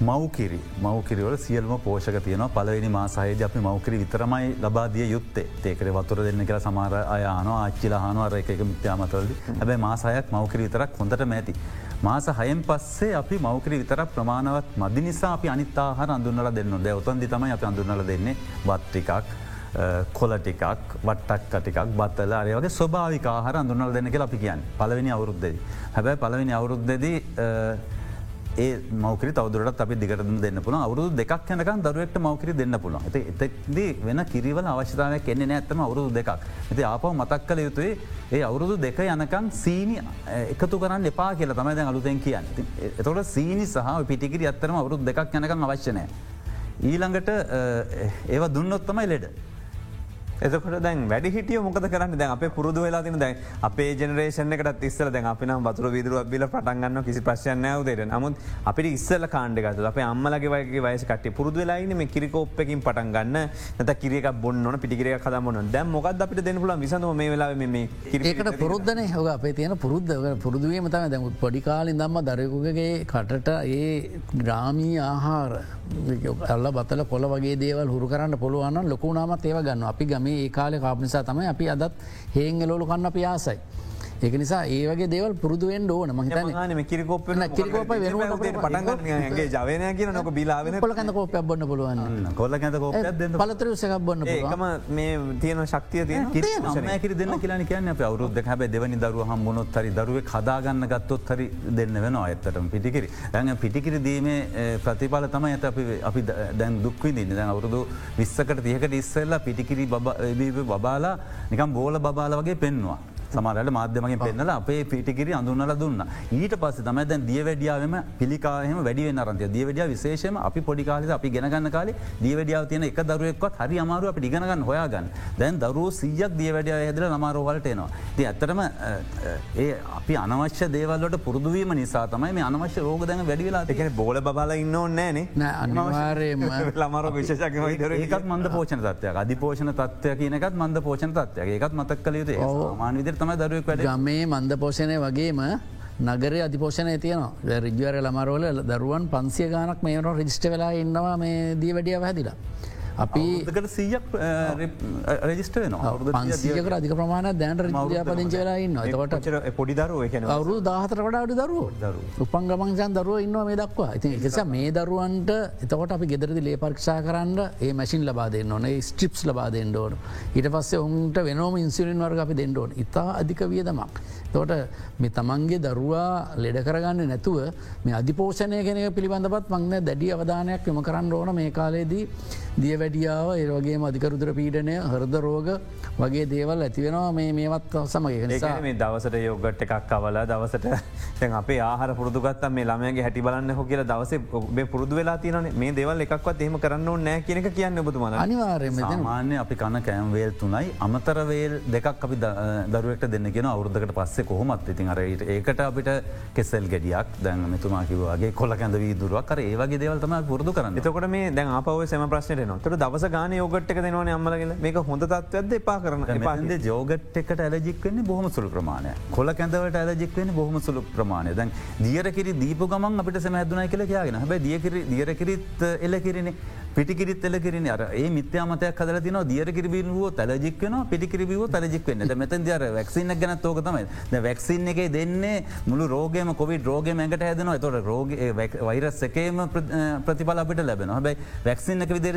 මවකිරි. මවකිරවල සියල්ම පෝෂක තියන පලවෙනි මාසාහයද අපි මවකිරි විතරමයි ලබාදිය යුත්තේ. ඒකර වතුර දෙන්න කියලා සමාර අයාන ආච්චිලහන අර එක මිත්‍යාමතරලදි හැබැයි මාසායක් මවකිරි විතරක් හොඳට මැති. මාස හයෙන් පස්සේ අපි මවකිරි විතරක් ප්‍රමාණවත් මදි නිසා අපි අනිතාහර අඳුන්නල දෙන්න ද ඔතන්දි තමයි අප අඳුන්නල දෙන්නේ. බත්ටිකක් කොල ටිකක් වටක් කටිකක් බත්තල අරයගේ ස්වභාවිකාහර අඳුන්නල් දෙන්න කියලා අපි කියන්න පලවෙනි අවුරුද්දෙද. හැබැයි පලවෙනි අවුරුද්දදී ඒ මවකරි තවදුරට අපි දිගට දෙන්න පුළ අවුරුදු දෙක් යනක දරුවට මවකරි දෙන්න පුළන් ඇති එතක්ද වෙන කිරිවල අවශ්‍යතාවයක් එන්නේ ඇත්තම අවුරුදු දෙකක් ඇති ආපව මතක් කළ යුතුයි ඒ අවුරුදු දෙක යනකන් සීනි එකතු කරන්න එපා කියලා තමයි දැන් අලුතෙන් කියන්න එතොට සීනි සහ පිටිකිරි අත්තරම අවුරුදු දෙකක් යනකම් අවශ්‍යනය. ඊළඟට ඒව දුන්නොත්තමයි ලෙඩ. එතකට දැන් වැඩ හිටිය මොකද කරන්න? දැන් අප පුරදු වෙලා තින දැන් අපේ ජනරේෂන එකට ඉස්සල දැන් අපි නම් වතුර විදුරුව බිල පටන්ගන්න කිසි ප්‍රශ්යන නෑවදේට නමුත් අපිට ඉස්සල කාණ්ඩගත අප අම්මලගේ වගේ වයසකට පුරදු වෙලායින මේ කිරිකෝප්පකින් පටන් ගන්න. නත කිරක බොන්න පිටිකිරය කදමන දැම් මොකද අපිට දෙන්නපුල විසඳ මේ වෙලා මේ ඒකට පුරුද්ධන හව අපේ තියෙන පුරුද්ධ පුරුදුවීම තම දැන් පොඩිකාලින් දම්ම දරයකුගේ කටට ඒ ග්‍රාමී ආහාර ඇල්ල බතල කොල වගේ දේවල් හුරු කරන්න පුළුවන්න ලොකුනාමත් ඒව ගන්න අපි ගම ඒ කාලෙ කාපනිසා තමයි අපි අදත් හේංගලෝලු කන්න අපි ආසයි. ඒක නිසා ඒවගේ දේවල් පුරදුුවෙන් ඕන. මහිතන කිරිකොප කිරිකෝප වෙනුවට පටන්ගේ ජවනය කියන නොක බිලාවෙන කොලකඳ කෝපයක් බොන්න පුළුවන්. කොල්ල කැත කෝප පලතර සකක් බොන්න ඒකම මේ තියෙන ශක්තිය තියෙන කිරි දෙන්න කියලන කියන්න අප අවරුද්ධ හැබ දෙවනි දරුව හම් මොනොත් හරි දරුව කදාගන්න ගත්තොත් හරි දෙන්න වෙන අයත්තටම පිටිකිරි. දැන් පිටිකිරි දීමේ ප්‍රතිඵල තම ඇත අපි අපි දැන් දුක්විදින්න දැන් අවුරුදු විස්සකට තියකට ඉස්සල්ලා පිටිකිරි බබාලා නිකම් බෝල බාල වගේ පෙන්වා. සමරට මාධ්‍යමගේ පෙන්නල අපේ පිටිකිරි අඳුන්නල දුන්න. ඊට පස්ස තම දැන් දියවැඩියාවම පිළිකාහම වැඩි නරන්තය දියවැඩිය විශේෂම අපි පොඩිකාලි අපි ගෙනගන්න කාලේ දියවැඩියාව තියෙන එක දරුවෙක්වත් හරි අමාරුව අපි ිගනගන්න හොයාගන්න. දැන් දරුව සීයක් දියවැඩිය හැදල නමාරෝවලට එනවා. ති ඇත්තරම ඒ අපි අනවශ්‍ය දේවල්ලට පුරදුවීම නිසා තමයි මේ අනවශ්‍ය රෝග දැන් වැඩිවෙලා එකන බෝල බල ඉන්න ඕන්නෑන අනිවාරයම ළමර විශෂක ඒකත් මන්ද පෝෂණ තත්වයක් අධිපෝෂණ තත්වය කියනකත් මන්ද පෝෂණ තත්වයක් ඒකත් මතක් කළ යුතු මාන විදිර තම දරුවක් වැඩ ගමේ මන්ද පෝෂණය වගේම නගර අධිපෝෂණය තියනවා රිජ්වර ළමරෝල දරුවන් පන්සිය ගානක් මේනො රිජිස්ට වෙලා ඉන්නවා මේ දී වැඩිය හැදිලා. අපි සීයක් රජිස්ට පන්සියක අධික ප්‍රමාණ දැනට රිජය පදිංච වෙලා ඉන්න ට පොඩි දරුව අවරු දාහතර වඩ අඩු දරුව. උපංගමංසන් දරුව. ඉන්නවා මේ දක්වා. ඉති එකස මේ දරුවන්ට එතකොට අපි ගෙදරදි ලේ පර්ක්ෂා කරන්න ඒ මැසින් ලබාදන්න ඕන ස්ටිප්ස් ලබාදෙන්ට ඕන. ඊට පස්සේ ඔුන්ට වෙනෝම ඉන්සිලින් වර්ග අපි දෙන්නඩෝන ඉතා අධික වියදමක්. තෝට මේ තමන්ගේ දරුවා ලෙඩ කරගන්න නැතුව මේ අධිපෝෂණය කෙනක පිළිබඳපත් මංන දැඩි අවධානයක් යම කරන්න ඕන. මේ කාලේදී දිය වැඩියාව ඒවගේ අධිකරුදුර පීඩනය හරද රෝග වගේ දේවල් ඇතිවෙනවා මේ මේවත් සමග. නිසා මේ දවසට යෝගට් එකක් කවල දවසට තැන් අපේ ආහර පුරදුගත් මේ ළමයගේ හැටි බලන්න හො කියල දවස පුරදු වෙලා තියන මේ දෙවල් එකක්වත් එහෙම කරන්න නෑ කියනක කියන්න බතුමන අනිවාර්යම මාන්‍ය අපි කන කෑම්වේල් තුනයි අමතරවේල් දෙකක් අපි දරුවට දෙන්න කියෙන අවුද්ධකට පස්සේ කොහොමත් ඉතින් අරට ඒකට අපිට කෙසෙල් ගෙඩියක් දැන් මෙතුමා කිවගේ කොල කැඳ වීදුරුවක්. කර ඒවගේ දේවල්තම පුරදු කරන්න. එතකොට මේ දැන් අපව සම ප්‍රශ්නයට නොතර දවස ගාන යෝගට්ක දෙනවන අම්මලගල මේක හොඳ තත්වද එපා කරන එපාන්ද ජෝගට් එකට ඇලජික්වෙන්නේ බොහම සුළු ප්‍රමාණය කොල කැඳවට ඇලජික්වෙන බොහම සුළු ප්‍රමාණය දැන් දියරකිරි දීප ගමන් අපිට සැම හැදුනයි කියල කියගෙන. හැබ දියකිරි දියරකිරිත් එලකිරෙන පිටිකිරිත් එලකිරෙන අර ඒ මිත්‍යාමතයක් හදල තින දියරකිරිබිරුව තලජික්වන පිටිකිරිබිව තලජික්වන්න මෙත දියර වැක්සින්න ගැන තෝක තමයි. වැක්සින් එක දෙන්නේ මුළු රෝගම කොවි රෝග මැඟට හැදන තොට රෝග වෛරස් එකේම ප්‍රතිබල අපිට ලැබෙන හැබයි වැක්සින් එක විදිර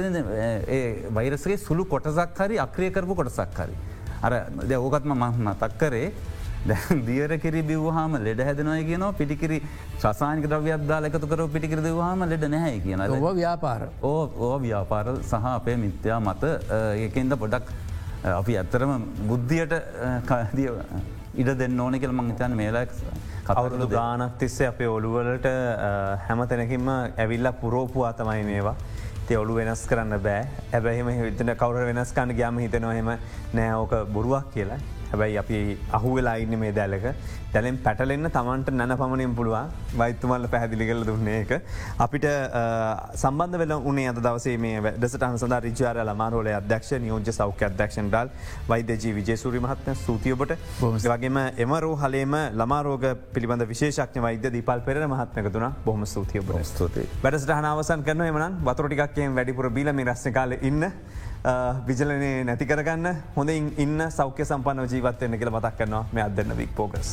වෛරසගේ සුළු කොටසක් හරි අක්‍රිය කරපු කොටසක් හරි. අර ද ඕකත්ම මහම තක්කරේ දියර කිරි බිවහම ලෙඩ හැදනය කියන පිටිකිරි ශසානික ද්‍රව්‍යද්දා එකතු කර පිටිකිර දවාහම ලෙඩ නැහැ කියන ව්‍යාපාර. ඕ ඕ ව්‍යාපාර සහ අපේ මිත්‍යා මත ඒකෙන්ද පොඩක් අපි ඇත්තරම බුද්ධියට කදිය ඉඩ දෙන්න ඕන කියල මංහිතන් මේලක් කවුරුදු ගානක් තිස්සේ අපේ ඔළුවලට හැම තැනකින්ම ඇවිල්ල පුරෝපුවා තමයි මේවා. ඔලු වෙනස් කරන්න බෑ. ඇබැහිම හිතන කවර වෙනස් කන්න ගයාම හිතනොහෙම නෑ ඕක බොරුවක් කියලා හැබැයි අපි අහු වෙලා ඉන්න මේ දැලක. දැලෙන් පැටලෙන්න තමන්ට නැන පමණින් පුළුවන්. වෛත්තුමල්ල පැහැදිලි කල දුන්නේ එක. අපිට සම්බන්ධ වෙල උනේ අද දවසේ මේ වැඩසටහන් සඳ රිචාර ලමාරෝල අධ්‍යක්ෂ නියෝජ සෞඛ්‍ය අධ්‍යක්ෂන්ටල් වෛද්‍යජී විජේසුරි මහත්ම සූතියබට වගේම එමරෝ හලේම ළමාරෝග පිළිබඳ විශේෂක්ඥ වෛද්‍ය දීපල් පෙර මහත්මක තුන බොහම ස්තුතියබ ස්තුති වැඩසටහන අවසන් කරන එමන වතුරටිකක්කයෙන් වැඩිපුර බීලමි රස්්න කාල ඉන්න. විජලනේ නැති කරගන්න හොඳ ඉන්න සෞඛ්‍ය සම්පන්න ජීවත්වයන්න කියල මතක් කරනවා මේ අදන්න වික් පෝගස්.